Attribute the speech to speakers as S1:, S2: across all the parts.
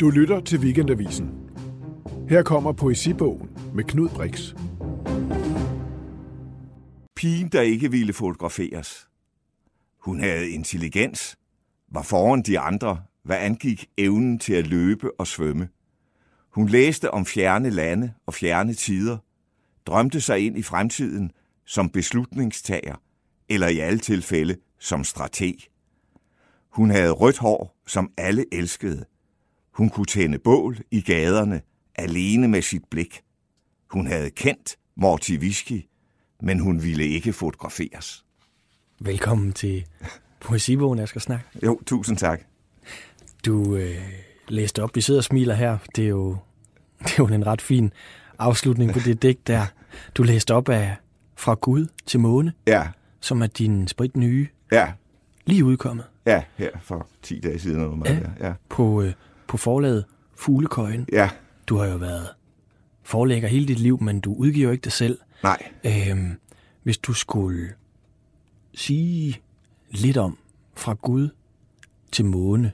S1: Du lytter til Weekendavisen. Her kommer poesibogen med Knud Brix.
S2: Pigen, der ikke ville fotograferes. Hun havde intelligens, var foran de andre, hvad angik evnen til at løbe og svømme. Hun læste om fjerne lande og fjerne tider, drømte sig ind i fremtiden som beslutningstager, eller i alle tilfælde som strateg. Hun havde rødt hår, som alle elskede. Hun kunne tænde bål i gaderne, alene med sit blik. Hun havde kendt Morty Whisky, men hun ville ikke fotograferes.
S3: Velkommen til Poesibogen, jeg skal snakke.
S2: Jo, tusind tak.
S3: Du øh, læste op, vi sidder og smiler her. Det er jo, det er jo en ret fin afslutning på det digt der. Du læste op af Fra Gud til Måne,
S2: Ja,
S3: som er din sprit nye,
S2: ja,
S3: lige udkommet
S2: ja, her for 10 dage siden. Noget, ja. Ja.
S3: på, øh, på forlaget Fuglekøjen.
S2: ja,
S3: Du har jo været forlægger hele dit liv, men du udgiver jo ikke det selv.
S2: nej.
S3: Øhm, hvis du skulle sige lidt om Fra Gud til Måne,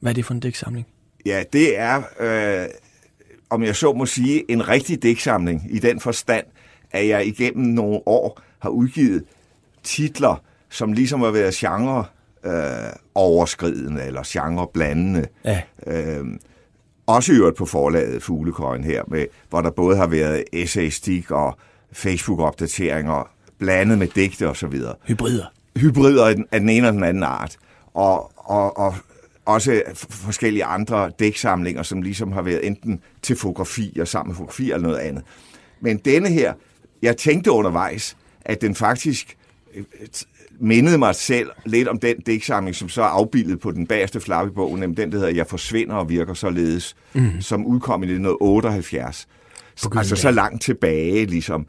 S3: hvad er det for en digtsamling?
S2: Ja, det er, øh, om jeg så må sige, en rigtig digtsamling i den forstand, at jeg igennem nogle år har udgivet titler, som ligesom har været genre øh, overskridende eller genre blandende.
S3: Ja.
S2: Øh, også i øvrigt på forlaget Fuglekøjen her, med, hvor der både har været essaystik og Facebook-opdateringer, blandet med digte og så videre
S3: Hybrider.
S2: hybrider af den, ene og den anden art, og, og, og også forskellige andre dæksamlinger, som ligesom har været enten til fotografi og sammen med fotografi eller noget andet. Men denne her, jeg tænkte undervejs, at den faktisk øh, mindede mig selv lidt om den dæksamling, som så er afbildet på den bagerste flappe i bogen, nemlig den, der hedder Jeg forsvinder og virker således, mm. som udkom i 1978. Altså så langt tilbage, ligesom,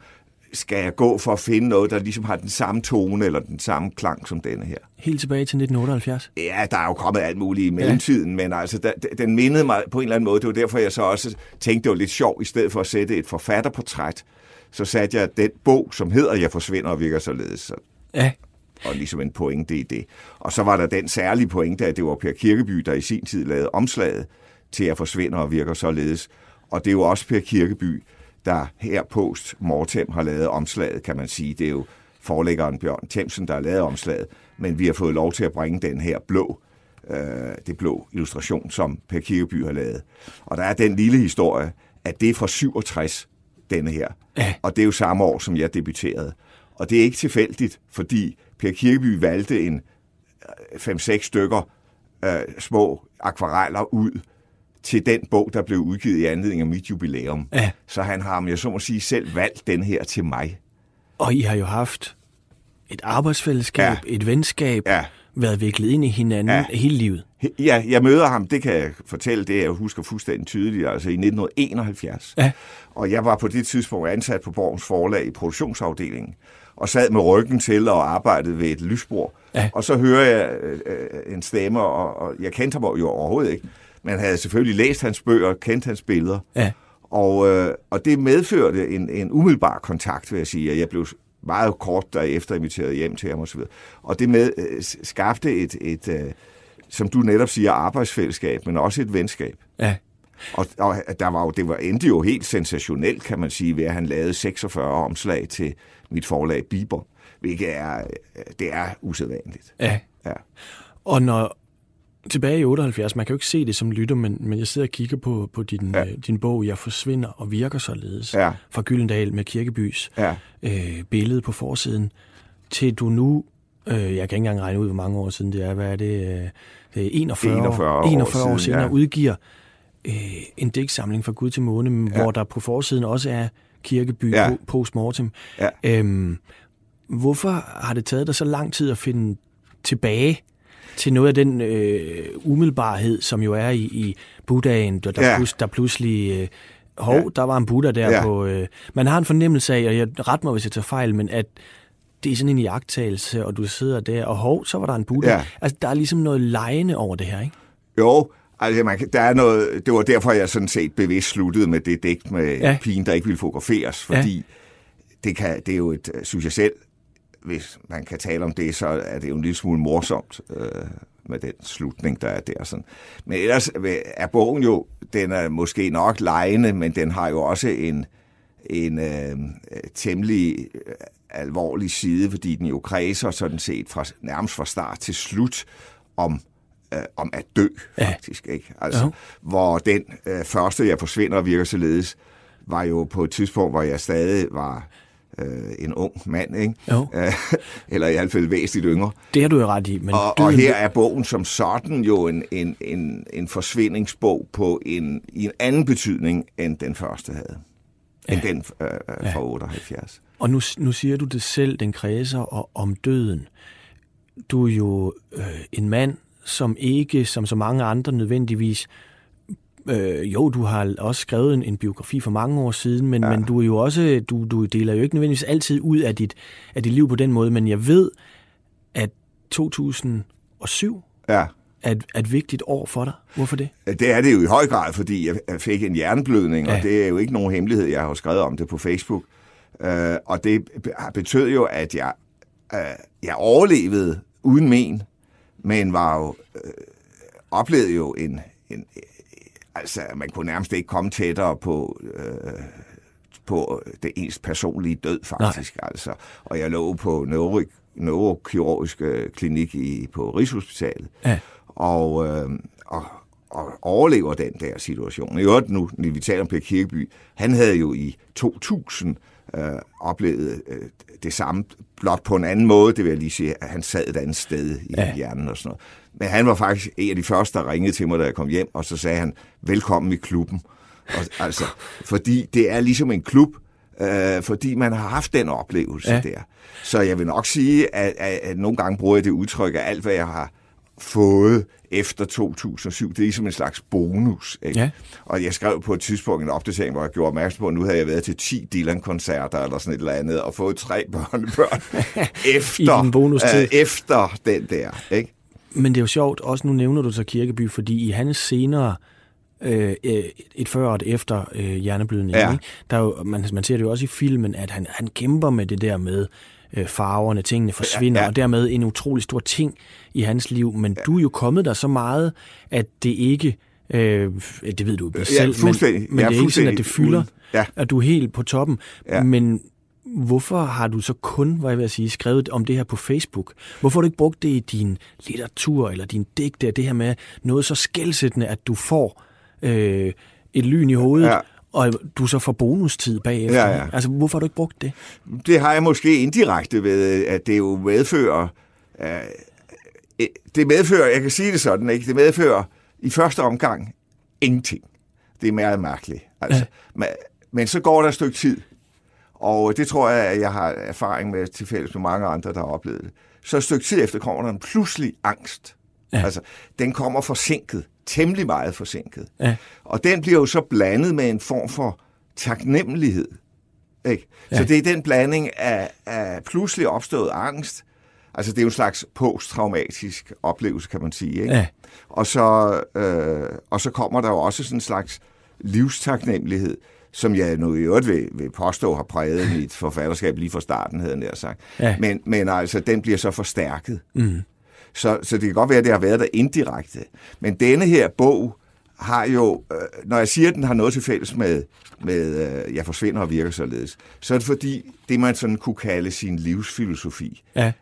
S2: skal jeg gå for at finde noget, der ligesom har den samme tone eller den samme klang som denne her.
S3: Helt tilbage til 1978.
S2: Ja, der er jo kommet alt muligt i mellemtiden, ja. men altså, der, den mindede mig på en eller anden måde. Det var derfor, jeg så også tænkte, det var lidt sjovt, i stedet for at sætte et forfatterportræt, så satte jeg den bog, som hedder Jeg forsvinder og virker således. Så
S3: Ja,
S2: og ligesom en pointe i det. Og så var der den særlige pointe, at det var Per Kirkeby, der i sin tid lavede omslaget til at forsvinde og virker således. Og det er jo også Per Kirkeby, der her post mortem har lavet omslaget, kan man sige. Det er jo forlæggeren Bjørn Themsen, der har lavet omslaget, men vi har fået lov til at bringe den her blå, øh, det blå illustration, som Per Kirkeby har lavet. Og der er den lille historie, at det er fra 67, denne her.
S3: Ja.
S2: Og det er jo samme år, som jeg debuterede. Og det er ikke tilfældigt, fordi Per Kirkeby valgte en 5-6 stykker øh, små akvareller ud til den bog, der blev udgivet i anledning af mit jubilæum.
S3: Ja.
S2: Så han har, om jeg så må sige, selv valgt den her til mig.
S3: og I har jo haft et arbejdsfællesskab,
S2: Ja.
S3: et venskab,
S2: Ja.
S3: været viklet ind i hinanden
S2: Ja.
S3: hele livet.
S2: Ja, jeg møder ham, det kan jeg fortælle, det jeg husker fuldstændig tydeligt, altså i 1971.
S3: Ja.
S2: Og jeg var på det tidspunkt ansat på Borgens Forlag i produktionsafdelingen, og sad med ryggen til og arbejdede ved et lysbord.
S3: Ja.
S2: Og så hører jeg øh, øh, en stemme, og, og jeg kendte ham jo overhovedet ikke, men havde selvfølgelig læst hans bøger og kendt hans billeder.
S3: Ja.
S2: Og, øh, og det medførte en, en umiddelbar kontakt, vil jeg sige, jeg blev meget kort derefter inviteret hjem til ham osv. Og det med, øh, skabte et, et øh, som du netop siger, arbejdsfællesskab, men også et venskab.
S3: Ja.
S2: Og, og der var jo, det var, endte jo helt sensationelt, kan man sige, ved at han lavede 46 omslag til mit forlag Biber, hvilket er, det er usædvanligt.
S3: ja.
S2: Ja.
S3: Og når tilbage i 78, man kan jo ikke se det som lytter, men, men jeg sidder og kigger på, på din, ja. Øh, din bog, Jeg forsvinder og virker således,
S2: Ja.
S3: fra Gyldendal med Kirkebys
S2: Ja.
S3: øh, billede på forsiden, til du nu, øh, jeg kan ikke engang regne ud, hvor mange år siden det er, hvad er det, øh, det er 41,
S2: 41 år
S3: 41 år
S2: siden,
S3: senere,
S2: ja.
S3: udgiver øh, en digtsamling fra Gud til måne, ja. hvor der på forsiden også er Kirkeby
S2: Ja.
S3: postmortem.
S2: Ja.
S3: Øhm, hvorfor har det taget dig så lang tid at finde tilbage til noget af den øh, umiddelbarhed, som jo er i, i Buddhaen, der, der,
S2: Ja.
S3: plus, der pludselig... Øh, hov,
S2: Ja.
S3: der var en Buddha der
S2: ja.
S3: på... Øh, man har en fornemmelse af, og jeg ret mig, hvis jeg tager fejl, men at det er sådan en jagttagelse, og du sidder der, og hov, så var der en Buddha.
S2: Ja.
S3: Altså, der er ligesom noget lejende over det her, ikke?
S2: Jo, altså man, der er noget, det var derfor, jeg sådan set bevidst sluttede med det digt med ja. Pigen, der ikke ville fotograferes, fordi ja. det, kan, det er jo et, synes jeg selv, hvis man kan tale om det, så er det jo en lille smule morsomt. Øh, med den slutning, der er der. Sådan. Men ellers er bogen jo, den er måske nok lejende, men den har jo også en, en øh, temmelig øh, alvorlig side, fordi den jo kredser sådan set fra, nærmest fra start til slut om øh, om at dø, faktisk. Ja. Ikke? Altså, ja. Hvor den øh, første, jeg forsvinder og virker således, var jo på et tidspunkt, hvor jeg stadig var øh, en ung mand, ikke? Jo. eller i hvert fald væsentligt yngre.
S3: Det har du jo ret i. Men
S2: og, og her er bogen som sådan jo en, en, en, en forsvindingsbog på en, i en anden betydning, end den første havde. Ja. End den øh, ja. fra 78.
S3: Og nu, nu siger du det selv, den kredser og om døden. Du er jo øh, en mand, som ikke, som så mange andre nødvendigvis, Øh, jo, du har også skrevet en, en biografi for mange år siden, men, ja. men du er jo også, du, du deler jo ikke nødvendigvis altid ud af dit, af dit liv på den måde, men jeg ved, at 2007 ja. er, et, er et vigtigt år for dig. Hvorfor det?
S2: Det er det jo i høj grad, fordi jeg fik en hjerneblødning, ja. og det er jo ikke nogen hemmelighed, jeg har skrevet om det på Facebook. Uh, og det betød jo, at jeg, uh, jeg overlevede uden men, men var jo, uh, oplevede jo en, en, Altså, man kunne nærmest ikke komme tættere på, øh, på det ens personlige død, faktisk. Nej. Altså. Og jeg lå på neuro, neurokirurgisk klinik i, på Rigshospitalet. Ja. Og, øh, og, og overlever den der situation. I øvrigt nu, når vi taler om Per Kirkeby, han havde jo i 2000 øh, oplevet øh, det samme, blot på en anden måde, det vil jeg lige sige, at han sad et andet sted i ja. hjernen og sådan noget. Men han var faktisk en af de første, der ringede til mig, da jeg kom hjem, og så sagde han, velkommen i klubben. Og, altså, fordi det er ligesom en klub, øh, fordi man har haft den oplevelse ja. der. Så jeg vil nok sige, at, at, at nogle gange bruger jeg det udtryk, at alt, hvad jeg har fået efter 2007. Det er ligesom en slags bonus. Ikke? Ja. Og jeg skrev på et tidspunkt en opdatering, hvor jeg gjorde opmærksom på, at nu havde jeg været til 10 Dylan-koncerter eller sådan et eller andet, og fået tre børnebørn efter, den bonustid. øh, efter den der. Ikke?
S3: Men det er jo sjovt, også nu nævner du så Kirkeby, fordi i hans senere øh, et før og et efter øh, hjerneblødning, ja. ikke? Der er jo, man, man ser det jo også i filmen, at han, han kæmper med det der med øh, farverne, tingene forsvinder, ja, ja. og dermed en utrolig stor ting i hans liv. Men ja. du er jo kommet der så meget, at det ikke, øh, det ved du jo selv, ja, men, men ja, det er ikke sådan, at det fylder, ja. at du er helt på toppen. Ja. Men hvorfor har du så kun, hvad jeg vil sige, skrevet om det her på Facebook? Hvorfor har du ikke brugt det i din litteratur eller din digte, det her med noget så skældsættende, at du får øh, et lyn i hovedet, ja. Og du så får bonustid bagefter? Ja, ja. Altså, hvorfor har du ikke brugt det?
S2: Det har jeg måske indirekte ved, at det jo medfører... Øh, det medfører, jeg kan sige det sådan, ikke? det medfører i første omgang ingenting. Det er meget mærkeligt. Altså, ja. men, men så går der et stykke tid, og det tror jeg, at jeg har erfaring med til fælles med mange andre, der har oplevet det. Så et stykke tid efter kommer der en pludselig angst. Ja. Altså, den kommer forsinket. Temmelig meget forsinket. Ja. Og den bliver jo så blandet med en form for taknemmelighed. Ikke? Ja. Så det er den blanding af, af pludselig opstået angst. Altså, det er jo en slags posttraumatisk oplevelse, kan man sige. Ikke? Ja. Og, så, øh, og så kommer der jo også sådan en slags livstaknemmelighed som jeg nu i øvrigt vil, vil påstå har præget mit forfatterskab lige fra starten, havde jeg sagt. Ja. Men, men altså, den bliver så forstærket. Mm. Så, så det kan godt være, at det har været der indirekte. Men denne her bog har jo, øh, når jeg siger, at den har noget til fælles med, med øh, Jeg forsvinder og virker således, så er det fordi, det man sådan kunne kalde sin livsfilosofi, ja.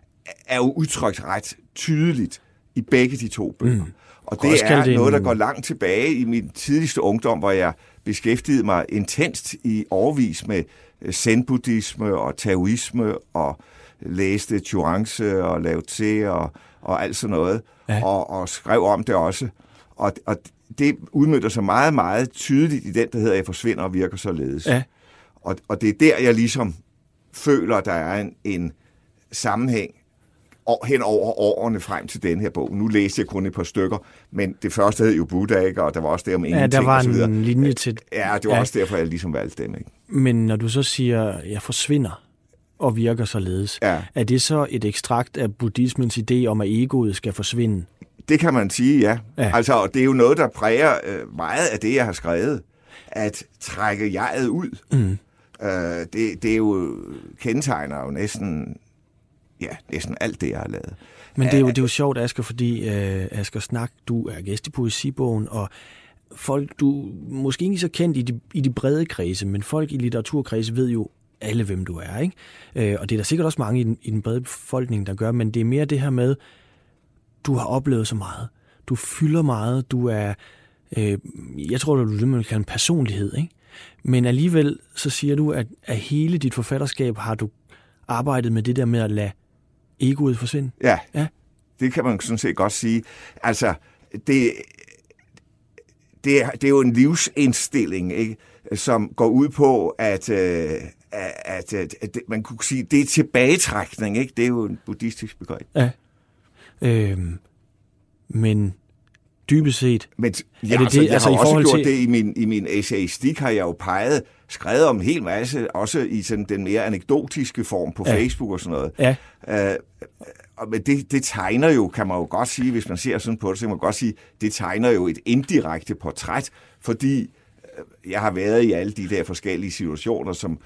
S2: er jo udtrykt ret tydeligt i begge de to bøger. Mm. Og det er det noget, der går langt tilbage i min tidligste ungdom, hvor jeg beskæftiget mig intenst i overvis med øh, zen-buddhisme og taoisme og læste Chuangzi og Lao Tse og, og alt sådan noget, ja. og, og skrev om det også. Og, og det udmønter sig meget, meget tydeligt i den, der hedder, jeg forsvinder og virker således. Ja. Og, og det er der, jeg ligesom føler, der er en, en sammenhæng hen over årene frem til den her bog. Nu læste jeg kun et par stykker, men det første hed jo Buddha, ikke? og der var også der om ingenting.
S3: Ja, der var en linje til...
S2: Ja, det var ja. også derfor, jeg ligesom valgte dem. Ikke?
S3: Men når du så siger, jeg forsvinder og virker således, ja. er det så et ekstrakt af buddhismens idé om, at egoet skal forsvinde?
S2: Det kan man sige, ja. ja. Altså, det er jo noget, der præger øh, meget af det, jeg har skrevet. At trække jeget ud. Mm. Øh, det, det er jo kendetegner jo næsten ja, næsten alt det, jeg har lavet.
S3: Men det er jo, det er jo sjovt, Asger, fordi øh, Asger Snak, du er gæst i Poesibogen, og folk, du måske ikke så kendt i de, i de brede kredse, men folk i litteraturkredse ved jo alle, hvem du er. Ikke? Øh, og det er der sikkert også mange i den, i den brede befolkning, der gør, men det er mere det her med, du har oplevet så meget. Du fylder meget. Du er, øh, jeg tror, du er det, man kan en personlighed. Ikke? Men alligevel så siger du, at af hele dit forfatterskab har du arbejdet med det der med at lade egoet forsvinde.
S2: Ja,
S3: Ja.
S2: det kan man sådan set godt sige. Altså, det, det, er, det er jo en livsindstilling, ikke? som går ud på, at, øh, at, at, at man kunne sige, det er tilbagetrækning. Ikke? Det er jo en buddhistisk begreb.
S3: Ja. Øhm, men dybest set,
S2: Men jeg,
S3: det
S2: det, altså,
S3: det-
S2: jeg
S3: altså
S2: har
S3: i
S2: også gjort
S3: til-
S2: det i min, i min essayistik, har jeg jo peget, skrevet om en hel masse, også i sådan den mere anekdotiske form på
S3: Ja.
S2: ja. Facebook og sådan noget.
S3: ja,
S2: Øh, og men det, det tegner jo, kan man jo godt sige, hvis man ser sådan på det, så kan man godt sige, det tegner jo et indirekte portræt, fordi øh, jeg har været i alle de der forskellige situationer, som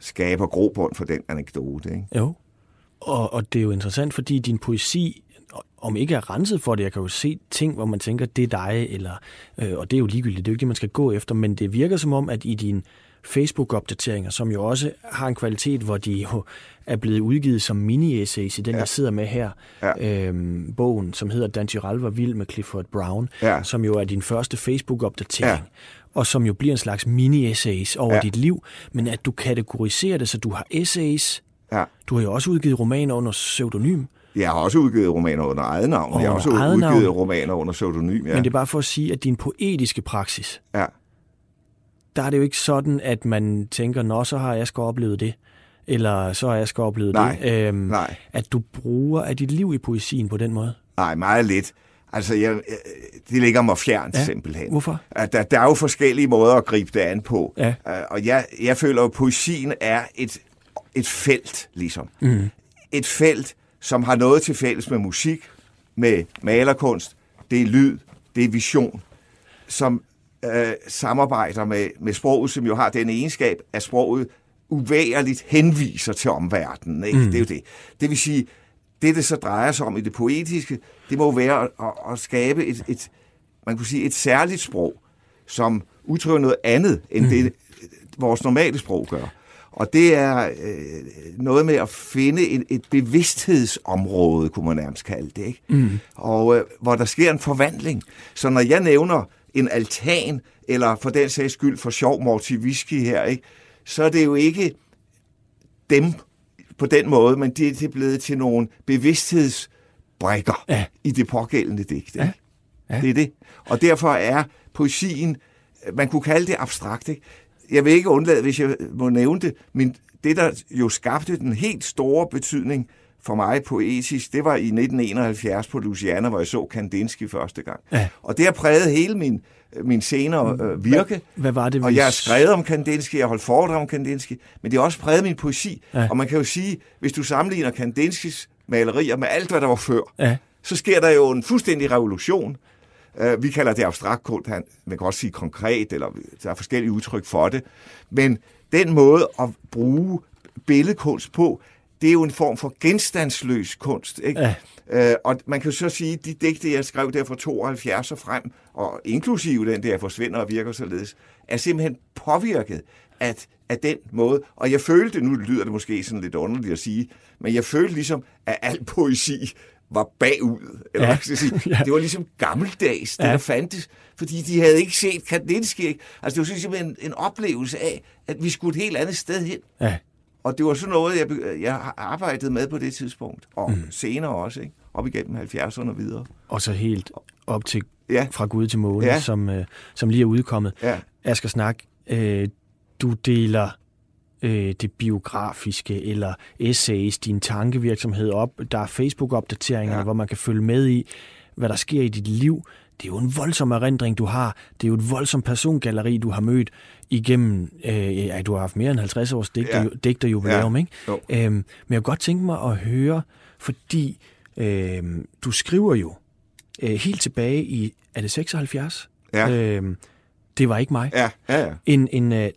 S2: skaber grobund for den anekdote. Ikke?
S3: jo. Og, og det er jo interessant, fordi din poesi, om ikke er renset for det, jeg kan jo se ting, hvor man tænker, det er dig, eller, øh, og det er jo ligegyldigt, det er jo ikke det, man skal gå efter, men det virker som om, at i dine Facebook-opdateringer, som jo også har en kvalitet, hvor de jo er blevet udgivet som mini-essays i den, ja. jeg sidder med her,
S2: Ja.
S3: øhm, bogen, som hedder Dan Giral var vild med Clifford Brown,
S2: Ja.
S3: som jo er din første Facebook-opdatering,
S2: Ja.
S3: Og som jo bliver en slags mini-essays over
S2: Ja.
S3: dit liv, men at du kategoriserer det, så du har essays,
S2: Ja.
S3: du har jo også udgivet romaner under pseudonym,
S2: Jeg har også udgivet romaner under eget navn.
S3: Og
S2: jeg har også udgivet
S3: navn.
S2: romaner under pseudonym. Ja.
S3: men det er bare for at sige, at din poetiske praksis,
S2: ja.
S3: der er det jo ikke sådan, at man tænker, nå, så har jeg skal oplevet det, eller så har jeg skal oplevet
S2: Nej,
S3: det. Øhm,
S2: nej.
S3: At du bruger af dit liv i poesien på den måde.
S2: Nej, meget lidt. Altså, jeg, det ligger mig fjernt
S3: Ja.
S2: simpelthen.
S3: Hvorfor?
S2: At Der, der er jo forskellige måder at gribe det an på.
S3: Ja.
S2: Øh, Og jeg, jeg føler at poesien er et, et felt, ligesom. Mm. Et felt, som har noget til fælles med musik, med malerkunst, det er lyd, det er vision, som øh, samarbejder med, med sproget, som jo har den egenskab, at sproget uværligt henviser til omverdenen. Ikke? Mm. Det er jo det. Det vil sige, det det så drejer sig om i det poetiske, det må jo være at, at, at skabe et, et, man kunne sige, et særligt sprog, som udtrykker noget andet, end mm. det vores normale sprog gør. Og det er øh, noget med at finde et, et bevidsthedsområde, kunne man nærmest kalde det. Ikke? Mm. Og øh, hvor der sker en forvandling. Så når jeg nævner en altan, eller for den sags skyld for sjov Morty Whisky her, ikke? så er det jo ikke dem på den måde, men det, det er blevet til nogle bevidsthedsbrikker
S3: Ja.
S2: i det pågældende digt. Ikke?
S3: Ja.
S2: Det er det. Og derfor er poesien, man kunne kalde det abstrakt. Ikke? Jeg vil ikke undlade, hvis jeg må nævne det, men det, der jo skabte den helt store betydning for mig poetisk, det var i 1971 på Louisiana, hvor jeg så Kandinsky første gang.
S3: Ja.
S2: Og det har præget hele min, min senere øh, virke.
S3: Hvad var det,
S2: Og
S3: vi-
S2: jeg har skrevet om Kandinsky, jeg har holdt foredrag om Kandinsky, men det har også præget min poesi.
S3: Ja.
S2: Og man kan jo sige, hvis du sammenligner Kandinskys malerier med alt, hvad der var før,
S3: Ja.
S2: så sker der jo en fuldstændig revolution. Uh, vi kalder det abstrakt kunst, man kan også sige konkret, eller der er forskellige udtryk for det. Men den måde at bruge billedkunst på, det er jo en form for genstandsløs kunst. Ikke?
S3: Ja.
S2: Uh, og man kan så sige, at de digte, jeg skrev der fra 72 og frem, og inklusive den der forsvinder og virker således, er simpelthen påvirket at, af den måde. Og jeg følte, nu lyder det måske sådan lidt underligt at sige, men jeg følte ligesom, at al poesi var bagud. Eller
S3: Ja.
S2: skal sige. Det var ligesom gammeldags, det
S3: ja.
S2: der fandtes. Fordi de havde ikke set Kandinsky. ikke? Altså det var simpelthen en, en oplevelse af, at vi skulle et helt andet sted hen.
S3: Ja.
S2: Og det var sådan noget, jeg, jeg har arbejdet med på det tidspunkt. Og mm. senere også, ikke? Op igennem 70'erne og videre.
S3: Og så helt op til
S2: Ja.
S3: fra Gud til måne,
S2: Ja.
S3: som, øh, som lige er udkommet.
S2: Ja.
S3: Asger Snak, øh, du deler øh, det biografiske eller essays, din tankevirksomhed op. Der er Facebook-opdateringer. Ja. hvor man kan følge med i, hvad der sker i dit liv. Det er jo en voldsom erindring, du har. Det er jo et voldsomt persongalleri, du har mødt igennem, øh, ja, du har haft mere end 50 års digter,
S2: Ja.
S3: digterjubilæum,
S2: Ja.
S3: ikke?
S2: Jo.
S3: Øhm, men jeg kunne godt tænke mig at høre, fordi øh, du skriver jo øh, helt tilbage i, er det 76?
S2: Ja.
S3: Øhm, det var ikke mig.
S2: Ja, ja, ja.
S3: En, en, øh,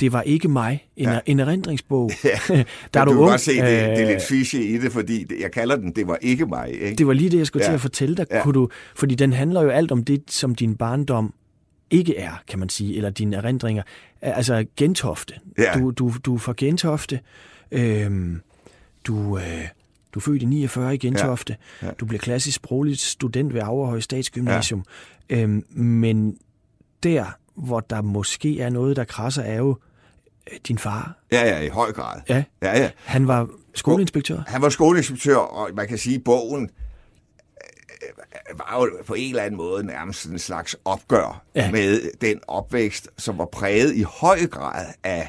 S3: det var ikke mig, en, ja. en erindringsbog.
S2: Ja. der er du, du ung, godt se, det, det er lidt fishy i det, fordi jeg kalder den, det var ikke mig. Ikke?
S3: Det var lige det, jeg skulle ja. til at fortælle dig. Ja. Kunne du, fordi den handler jo alt om det, som din barndom ikke er, kan man sige, eller dine erindringer. Altså Gentofte. Ja. Du, du, du er fra Gentofte. Øhm, du, øh, du er født i 49 i Gentofte. Ja. Ja. Du bliver klassisk sprogligt student ved Averhøj Statsgymnasium. Ja. Øhm, men der, hvor der måske er noget, der krasser, er jo øh, din far.
S2: Ja, ja, i høj grad.
S3: Ja.
S2: ja, ja.
S3: Han var skoleinspektør.
S2: Han var skoleinspektør, og man kan sige, at bogen øh, var jo på en eller anden måde nærmest en slags opgør ja. med den opvækst, som var præget i høj grad af øh,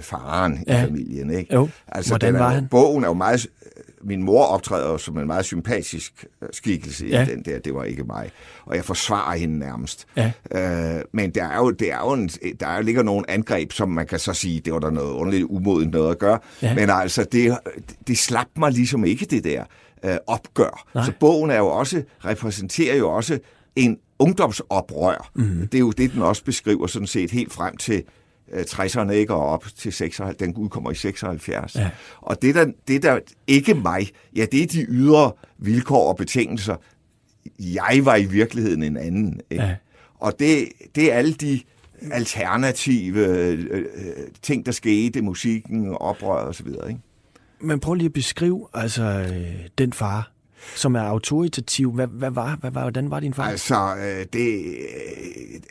S2: faren ja. i familien. Ikke?
S3: Jo. Altså, Hvordan var han?
S2: Bogen er jo meget min mor optræder jo som en meget sympatisk øh, skikkelse ja. i den der, det var ikke mig. Og jeg forsvarer hende nærmest. Ja. Øh, men der er jo, det er jo en, der ligger nogle angreb, som man kan så sige, det var der noget underligt umodent noget at gøre. Ja. Men altså, det, det slap mig ligesom ikke det der øh, opgør. Nej. Så bogen er jo også, repræsenterer jo også en ungdomsoprør. Mm. Det er jo det, den også beskriver sådan set helt frem til 60'erne øh, ikke, og op til 76, den udkommer i 76. Ja. Og det der, det der ikke mig, ja, det er de ydre vilkår og betingelser. Jeg var i virkeligheden en anden. Ikke? Ja. Og det, det er alle de alternative øh, øh, ting, der skete, musikken, oprør og så videre. Ikke?
S3: Men prøv lige at beskrive altså, øh, den far, som er autoritativ. Hvad, hvad var, hvad var, hvordan var din far?
S2: Altså, øh, det,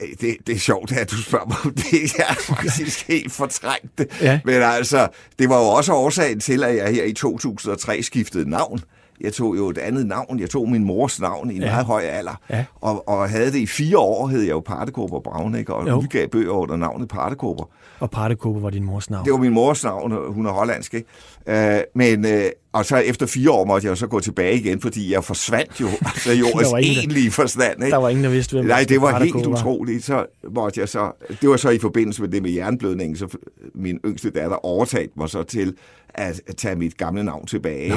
S2: øh, det, det er sjovt, at du spørger mig om det. Jeg er faktisk helt fortrængt det. Ja. Men altså, det var jo også årsagen til, at jeg her i 2003 skiftede navn. Jeg tog jo et andet navn. Jeg tog min mors navn i en ja. meget høj alder. Ja. Og, og havde det i fire år, hed jeg jo Partekåber Braunæk, og jo. udgav bøger under navnet Partekåber.
S3: Og Partekåber var din mors navn?
S2: Det var min mors navn, hun er hollandsk. Ikke? Uh, men, uh, og så efter fire år måtte jeg så gå tilbage igen, fordi jeg forsvandt jo, altså jordens egentlige forstand. Ikke?
S3: Der var ingen, der vidste, hvem
S2: Nej, det var helt utroligt. Så måtte jeg så, det var så i forbindelse med det med jernblødningen, så min yngste datter overtalte mig så til at tage mit gamle navn tilbage.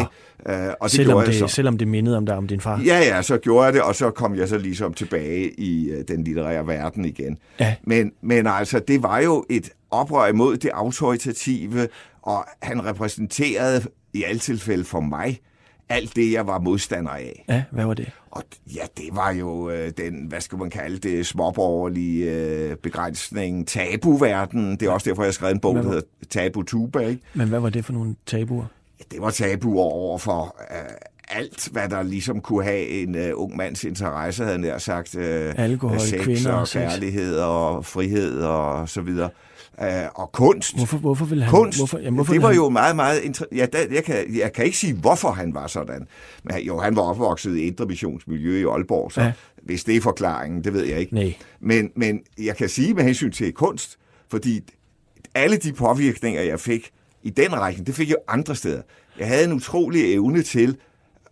S3: Ja. Uh, og det selvom, det, så. selvom det mindede om dig om din far?
S2: Ja, ja, så gjorde jeg det, og så kom jeg så ligesom tilbage i uh, den litterære verden igen. Ja. Men, men altså, det var jo et oprør imod det autoritative, og han repræsenterede i alle tilfælde for mig alt det, jeg var modstander af.
S3: Ja, hvad var det?
S2: Og ja, det var jo øh, den, hvad skal man kalde det, småborgerlige øh, begrænsning, tabuverden. Det er også derfor, jeg har skrevet en bog, der hedder Tabu Tuba. Ikke?
S3: Men hvad var det for nogle tabuer?
S2: Ja, det var tabuer over for øh, alt, hvad der ligesom kunne have en øh, ung mands interesse, havde jeg sagt. Øh,
S3: Alkohol,
S2: sex
S3: kvinder
S2: og, og kærlighed og frihed og så videre øh, og kunst.
S3: Hvorfor, hvorfor vil han?
S2: Kunst,
S3: hvorfor,
S2: jamen, hvorfor det var han... jo meget, meget... Ja, der, jeg, kan, jeg kan ikke sige, hvorfor han var sådan. Men jo, han var opvokset i Indre Missionsmiljø i Aalborg, så ja. hvis det er forklaringen, det ved jeg ikke.
S3: Nej.
S2: Men, men jeg kan sige med hensyn til kunst, fordi alle de påvirkninger, jeg fik i den række, det fik jeg andre steder. Jeg havde en utrolig evne til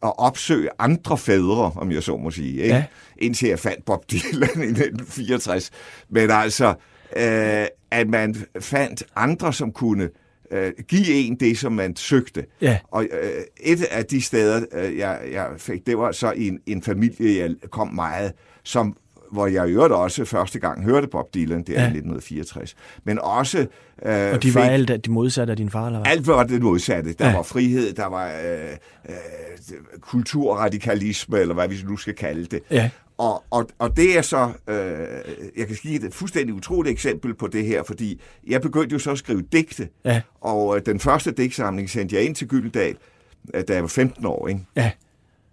S2: at opsøge andre fædre, om jeg så må sige, ikke? Ja. indtil jeg fandt Bob Dylan i 1964. Men altså, øh, at man fandt andre, som kunne øh, give en det, som man søgte. Ja. Og øh, et af de steder, øh, jeg, jeg fik, det var så i en, en familie, jeg kom meget, som hvor jeg i øvrigt også første gang hørte Bob Dylan, det er ja. i 1964. Men også...
S3: Øh, og de var fik, alt de modsatte af din far, eller hvad?
S2: Alt var det modsatte. Der ja. var frihed, der var øh, øh, kulturradikalisme, eller hvad vi nu skal kalde det. Ja. Og, og, og det er så, øh, jeg kan give et fuldstændig utroligt eksempel på det her, fordi jeg begyndte jo så at skrive digte, ja. og øh, den første digtsamling sendte jeg ind til Gyldendal, øh, da jeg var 15 år, ikke? Ja.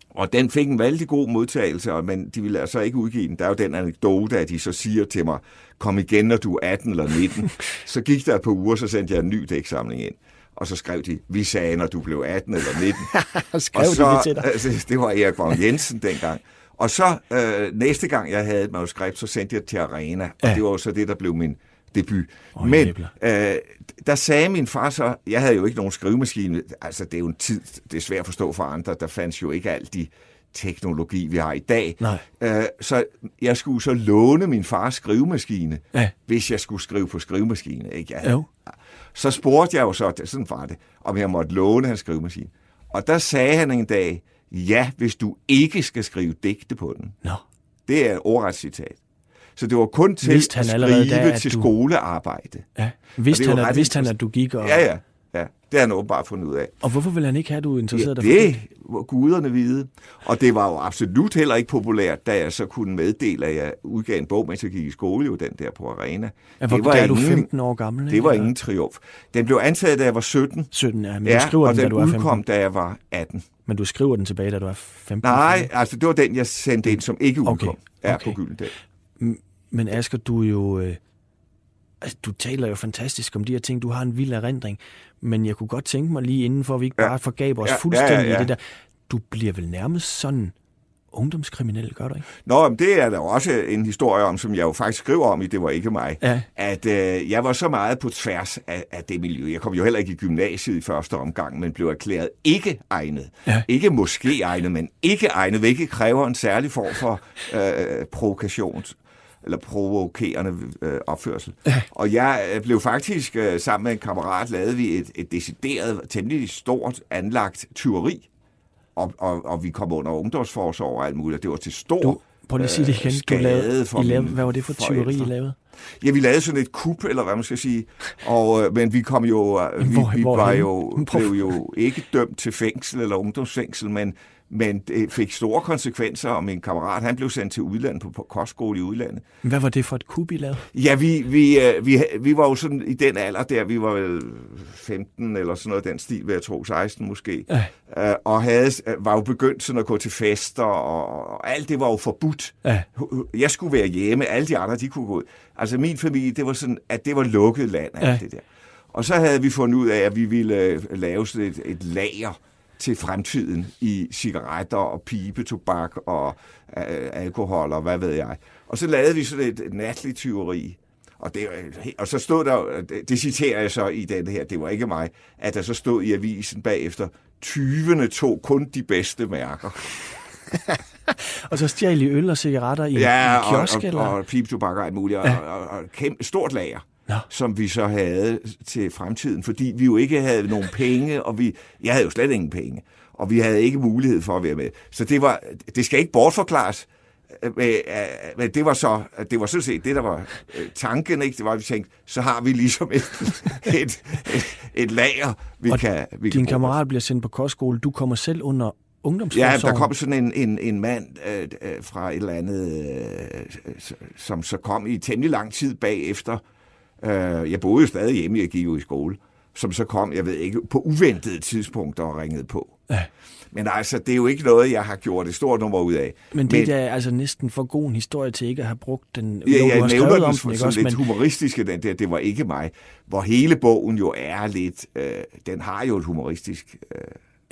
S2: Og den fik en vældig god modtagelse, men de ville altså ikke udgive den. Der er jo den anekdote, at de så siger til mig, kom igen, når du er 18 eller 19. så gik der et par uger, så sendte jeg en ny digtsamling ind. Og så skrev de, vi sagde, når du blev 18 eller 19.
S3: skrev og så, de det til dig?
S2: Altså, det var Erik Vagn Jensen dengang. Og så øh, næste gang, jeg havde et manuskript, så sendte jeg det til Arena, og ja. det var så det, der blev min debut. Oh, Men øh, der sagde min far så, jeg havde jo ikke nogen skrivemaskine, altså det er jo en tid, det er svært at forstå for andre, der fandt jo ikke alt de teknologi, vi har i dag. Nej. Øh, så jeg skulle så låne min fars skrivemaskine, ja. hvis jeg skulle skrive på skrivemaskine. Ikke? Jeg, jo. Så spurgte jeg jo så, sådan var det, om jeg måtte låne hans skrivemaskine. Og der sagde han en dag, ja, hvis du ikke skal skrive digte på den.
S3: No.
S2: Det er et ordret citat. Så det var kun til
S3: han
S2: at skrive
S3: da, at
S2: til
S3: du-
S2: skolearbejde.
S3: Ja. Vidste han, at, vidste han, at du gik og...
S2: Ja, ja, ja. Det har han åbenbart fundet ud af.
S3: Og hvorfor vil han ikke have, at du interesserede dig
S2: det
S3: for det?
S2: guderne vide. Og det var jo absolut heller ikke populært, da jeg så kunne meddele, at jeg udgav en bog, mens jeg gik i skole, jo den der på Arena.
S3: Ja, hvor,
S2: det var
S3: der er du
S2: ingen,
S3: 15 år gammel, ikke?
S2: Det var ingen triumf. Den blev antaget, da jeg var 17.
S3: 17, ja, men
S2: Ja,
S3: du skriver
S2: og
S3: den, da du er 15.
S2: udkom, da jeg var 18.
S3: Men du skriver den tilbage, da du er 15.
S2: Nej, altså det var den, jeg sendte ind, som ikke udkom.
S3: Okay,
S2: Ja,
S3: okay.
S2: på Gyldendal.
S3: Men Asger, du er jo... Øh, altså, du taler jo fantastisk om de her ting. Du har en vild erindring. Men jeg kunne godt tænke mig lige inden for, at vi ikke
S2: Ja.
S3: bare forgaber os
S2: Ja, ja,
S3: fuldstændig
S2: ja, ja.
S3: i det der. Du bliver vel nærmest sådan ungdomskriminel, gør du ikke?
S2: Nå, men det er der jo også en historie om, som jeg jo faktisk skriver om i Det var ikke mig.
S3: Ja.
S2: At øh, jeg var så meget på tværs af, af det miljø. Jeg kom jo heller ikke i gymnasiet i første omgang, men blev erklæret ikke egnet.
S3: Ja.
S2: Ikke måske egnet, men ikke egnet, hvilket kræver en særlig form for øh, provokation eller provokerende øh, opførsel. Og jeg øh, blev faktisk, øh, sammen med en kammerat, lavede vi et, et decideret, temmelig stort anlagt tyveri. Og, og, og vi kom under ungdomsforsorg og alt muligt, og det var til stor
S3: Du, prøv lige at sige det igen. Du
S2: skade
S3: lavede,
S2: for
S3: I lavede, hvad var det for tyveri, I lavede?
S2: Ja, vi lavede sådan et kup, eller hvad man skal sige. Og, øh, men vi kom jo, øh, vi,
S3: Hvor-
S2: vi var jo, blev jo ikke dømt til fængsel eller ungdomsfængsel, men, men det fik store konsekvenser, og min kammerat, han blev sendt til udlandet på, på kostskole i udlandet.
S3: Hvad var det for et kub, I lavede?
S2: Ja, vi, vi, øh, vi, vi var jo sådan i den alder der, vi var vel 15 eller sådan noget, den stil, vil jeg tro, 16 måske. Øh, og havde, øh, var jo begyndt sådan at gå til fester, og, og alt det var jo forbudt.
S3: Ja.
S2: Jeg skulle være hjemme, alle de andre, de kunne gå ud. Altså min familie, det var sådan, at det var lukket land, alt
S3: ja.
S2: det der. Og så havde vi fundet ud af, at vi ville øh, lave sådan et, et lager til fremtiden i cigaretter og pibetobak og øh, alkohol og hvad ved jeg. Og så lavede vi sådan et, natligt tyveri. Og, det, og så stod der, det, citerer jeg så i den her, det var ikke mig, at der så stod i avisen bagefter, 20'erne tog kun de bedste mærker.
S3: Og så stjal I øl og cigaretter i,
S2: Ja,
S3: en kiosk,
S2: og,
S3: eller?
S2: og, og pibetobak og alt muligt, og,
S3: Ja.
S2: og, og, og kæmpe, stort lager,
S3: Nå.
S2: som vi så havde til fremtiden, fordi vi jo ikke havde nogen penge, og vi, jeg havde jo slet ingen penge, og vi havde ikke mulighed for at være med. Så det, var, det skal ikke bortforklares, øh, men, øh, men det var så, det var sådan set det, der var øh, tanken, ikke? Det var, at vi tænkte, så har vi ligesom et, et, et, et lager, vi
S3: Og
S2: kan vi kan
S3: Din
S2: bruge.
S3: kammerat bliver sendt på kostskole. Du kommer selv under
S2: Ja,
S3: ungdomsforsorgen.
S2: der kom sådan en, en, en mand øh, øh, fra et eller andet, øh, som så kom i temmelig lang tid bagefter. Øh, jeg boede jo stadig hjemme, jeg gik jo i skole. Som så kom, jeg ved ikke, på uventede tidspunkter og ringede på.
S3: Ja.
S2: Men altså, det er jo ikke noget, jeg har gjort et stort nummer ud af.
S3: Men det er altså næsten for god en historie til ikke at have brugt den.
S2: Ja,
S3: Jo,
S2: jeg nævner den
S3: om den, ikke
S2: sådan
S3: også?
S2: lidt
S3: Men,
S2: humoristiske, den der, det var ikke mig. Hvor hele bogen jo er lidt, øh, den har jo et humoristisk... Øh,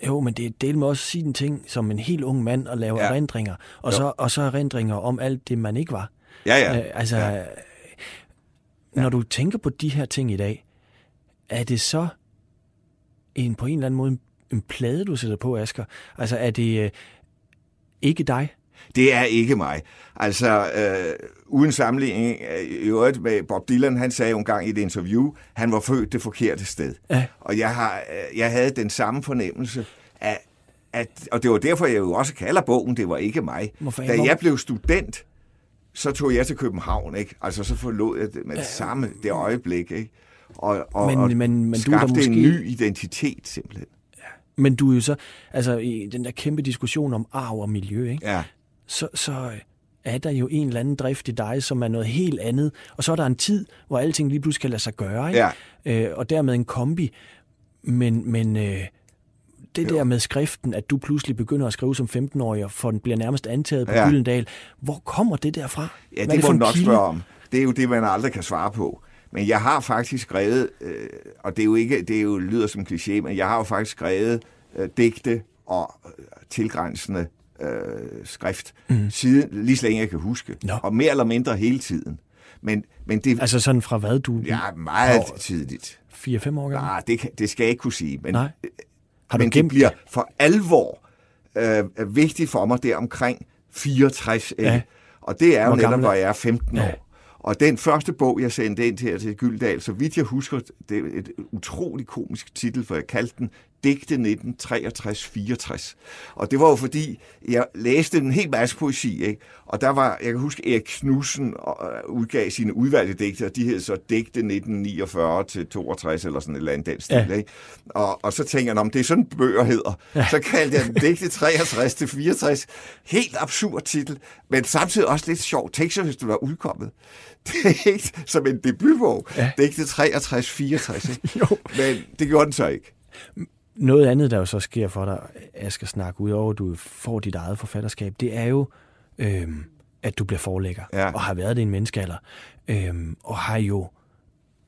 S3: jo, men det er del med også at sige en ting som en helt ung mand og lave. Ja. erindringer. Og
S2: Jo.
S3: så, og så erindringer om alt det, man ikke var.
S2: ja, ja.
S3: Øh, altså,
S2: ja.
S3: Når du tænker på de her ting i dag, er det så en, på en eller anden måde en, en plade, du sætter på, Asger? Altså, er det øh, ikke dig?
S2: Det er ikke mig. Altså, øh, uden sammenligning øh, i øvrigt med Bob Dylan, han sagde jo engang i et interview, han var født det forkerte sted.
S3: Ja.
S2: Og jeg, har, øh, jeg havde den samme fornemmelse af, at, og det var derfor, jeg jo også kalder bogen, det var ikke mig.
S3: Hvorfor-
S2: da jeg blev student, så tog jeg til København, ikke? Altså, så forlod jeg det med det samme det øjeblik, ikke? Og, og,
S3: Men-
S2: og
S3: men- men du
S2: skabte
S3: måske-
S2: en ny identitet, simpelthen.
S3: Men du er jo så, altså i den der kæmpe diskussion om arv og miljø, ikke?
S2: Ja.
S3: så, så er der jo en eller anden drift i dig, som er noget helt andet. Og så er der en tid, hvor alting lige pludselig kan lade sig gøre, ikke?
S2: Ja.
S3: Øh, og dermed en kombi. Men, men øh, det der med skriften, at du pludselig begynder at skrive som 15-årig, og får den bliver nærmest antaget på ja. Gyldendal. Hvor kommer det derfra?
S2: Ja, det
S3: for
S2: må du nok
S3: kilde?
S2: spørge om. Det er jo det, man aldrig kan svare på. Men jeg har faktisk skrevet, øh, og det er jo ikke, det er jo, lyder som kliché, men jeg har jo faktisk skrevet øh, digte og øh, tilgrænsende øh, skrift, mm. siden, lige så længe jeg kan huske.
S3: Nå.
S2: Og mere eller mindre hele tiden. Men, men det
S3: Altså sådan fra hvad du...
S2: ja, meget tidligt.
S3: 4-5 år gammel?
S2: Nej, det, det skal jeg ikke kunne sige. Men,
S3: Nej. Har du
S2: men det
S3: gemt
S2: bliver
S3: det?
S2: for alvor øh, vigtigt for mig der omkring 64. Ikke?
S3: Ja.
S2: Og det er jo
S3: Hvor
S2: netop,
S3: er-
S2: hvor jeg er 15
S3: Ja.
S2: år. Og den første bog, jeg sendte ind til, til Gyldal, så vidt jeg husker, det er et utroligt komisk titel, for jeg kaldte den digte 1963-64. Og det var jo fordi, jeg læste en hel masse poesi, ikke? og der var, jeg kan huske, Erik Knudsen øh, udgav sine udvalgte digte, og de hed så digte 1949 til 62 eller sådan et eller andet den stil. Ja. Ikke? Og, og så tænker jeg, om det er sådan bøger hedder. Ja. Så kaldte jeg den digte 63 til 64. Helt absurd titel, men samtidig også lidt sjov. Tænk så, hvis du var udkommet. Det er ikke som en debutbog. Ja. Digte 63-64. men det gjorde den så ikke.
S3: Noget andet, der jo så sker for dig, Asger Snak, udover at du får dit eget forfatterskab, det er jo, øhm, at du bliver forlægger, ja. og har været det en menneskealder, øhm, og har jo,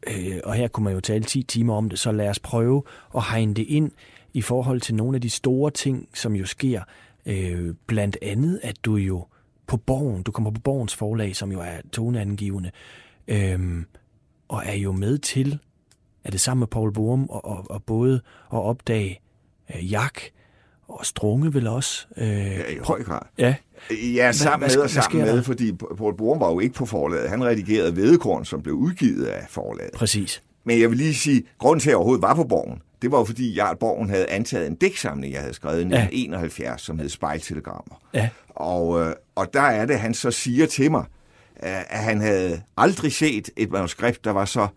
S3: øh, og her kunne man jo tale 10 timer om det, så lad os prøve at hegne det ind i forhold til nogle af de store ting, som jo sker. Øh, blandt andet, at du jo på Borgen, du kommer på Borgens forlag, som jo er toneangivende, øhm, og er jo med til er det sammen med Paul Borum og, og, og både at opdage øh, Jak og Strunge vel også.
S2: Øh, ja, i høj grad.
S3: Ja.
S2: Ja, sammen hvad, med og sammen med, fordi Paul Borum var jo ikke på forlaget. Han redigerede Vedekorn, som blev udgivet af forlaget.
S3: Præcis.
S2: Men jeg vil lige sige, grunden til, at jeg overhovedet var på Borgen, det var jo fordi, Jarl Borgen havde antaget en dæksamling, jeg havde skrevet i 1971, som hed Spejltelegrammer.
S3: Ja.
S2: Og, øh, og der er det, han så siger til mig, at han havde aldrig set et manuskript, der var så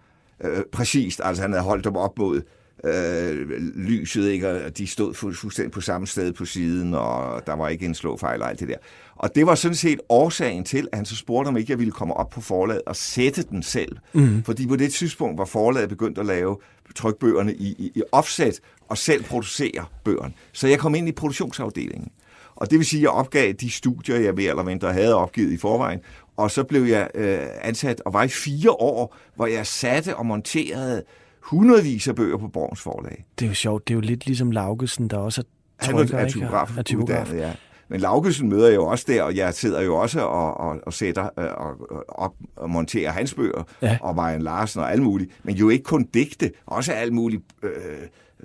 S2: øh, præcist. Altså han havde holdt dem op mod øh, lyset, ikke? og de stod fu- fuldstændig på samme sted på siden, og der var ikke en slåfejl og alt det der. Og det var sådan set årsagen til, at han så spurgte, om ikke jeg ville komme op på forlaget og sætte den selv. Mm. Fordi på det tidspunkt var forlaget begyndt at lave trykbøgerne i, i, i offset og selv producere bøgerne. Så jeg kom ind i produktionsafdelingen. Og det vil sige, at jeg opgav de studier, jeg mere eller mindre havde opgivet i forvejen, og så blev jeg øh, ansat og var i fire år, hvor jeg satte og monterede hundredvis af bøger på Borgens forlag.
S3: Det er jo sjovt. Det er jo lidt ligesom Laugesen, der også
S2: er trykker, Han er typograf, er typograf. Uddannet, ja. Men Laugesen møder jeg jo også der, og jeg sidder jo også og, og, og sætter øh, og, og, og monterer hans bøger, ja. og Marian Larsen og alt muligt. Men jo ikke kun digte, også alt muligt øh,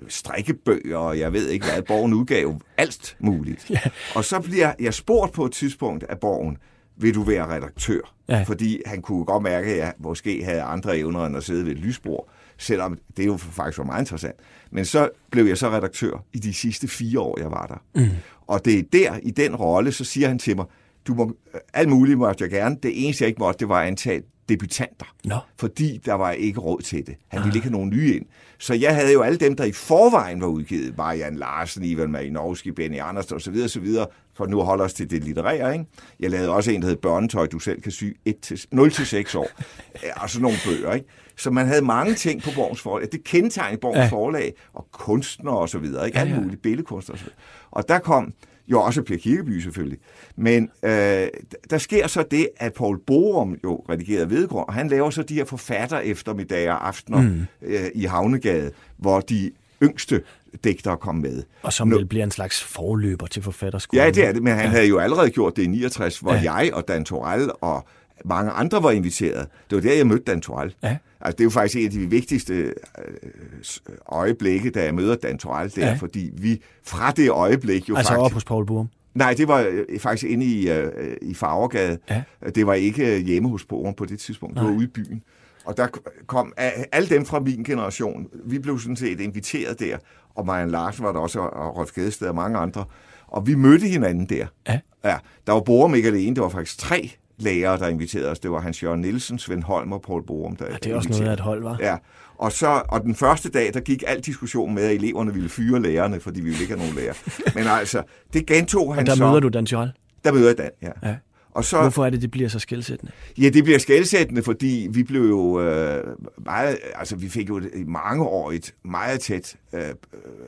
S2: strikkebøger, og jeg ved ikke hvad, Borgen udgav alt muligt. Ja. Og så bliver jeg spurgt på et tidspunkt af Borgen, vil du være redaktør? Ja. Fordi han kunne godt mærke, at jeg måske havde andre evner end at sidde ved et lysbord, selvom det jo faktisk var meget interessant. Men så blev jeg så redaktør i de sidste fire år, jeg var der. Mm. Og det er der, i den rolle, så siger han til mig, du må, alt muligt måtte jeg gerne. Det eneste, jeg ikke måtte, det var antage debutanter.
S3: No.
S2: Fordi der var ikke råd til det. Han ville ikke have nogen nye ind. Så jeg havde jo alle dem, der i forvejen var udgivet. Marianne Larsen, Ivan Marinovski, Benny Andersen osv. osv. For nu holder os til det litterære. Ikke? Jeg lavede også en, der hed Børnetøj, du selv kan sy 0-6 år. og sådan nogle bøger. Ikke? Så man havde mange ting på Borgens forlag. Det kendetegnede Borgens ja. forlag, og kunstnere og så videre. Ikke? Alt muligt, billedkunst og så videre. Og der kom jo også Per Kirkeby selvfølgelig. Men øh, der sker så det, at Paul Borum jo redigerede Vedgård, og han laver så de her forfatter eftermiddager og aftener mm. øh, i Havnegade, hvor de yngste digtere kom med.
S3: Og som vel bliver en slags forløber til forfatterskolen.
S2: Ja, det er det, men han ja. havde jo allerede gjort det i 69, hvor ja. jeg og Dan Torell og mange andre var inviteret. Det var der, jeg mødte Dan Torell. Ja. Altså, det er jo faktisk en af de vigtigste øh, øjeblikke, da jeg møder Dan Torell der, ja. fordi vi fra det øjeblik jo
S3: altså
S2: faktisk...
S3: Altså hos Paul Borum?
S2: Nej, det var øh, faktisk inde i, uh, i Farvergade. Ja. Det var ikke hjemme hos Borum på det tidspunkt. Det var ude i byen. Og der kom alle dem fra min generation. Vi blev sådan set inviteret der. Og Marian Larsen var der også, og Rolf Gedested og mange andre. Og vi mødte hinanden der.
S3: Ja.
S2: ja der var Borum ikke alene, der var faktisk tre lærere, der inviterede os. Det var Hans Jørgen Nielsen, Svend Holm og Paul Borum. Der
S3: ja, det er også noget af et hold, var.
S2: Ja, og, så, og den første dag, der gik al diskussion med, at eleverne ville fyre lærerne, fordi vi ville ikke have nogen lærer. Men altså, det gentog han
S3: og der
S2: så.
S3: der møder du Dan Joel?
S2: Der møder jeg Dan, ja.
S3: ja. Og så, Hvorfor er det, det bliver så skældsættende?
S2: Ja, det bliver skældsættende, fordi vi blev jo øh, meget, altså vi fik jo et, i mange år et meget tæt øh,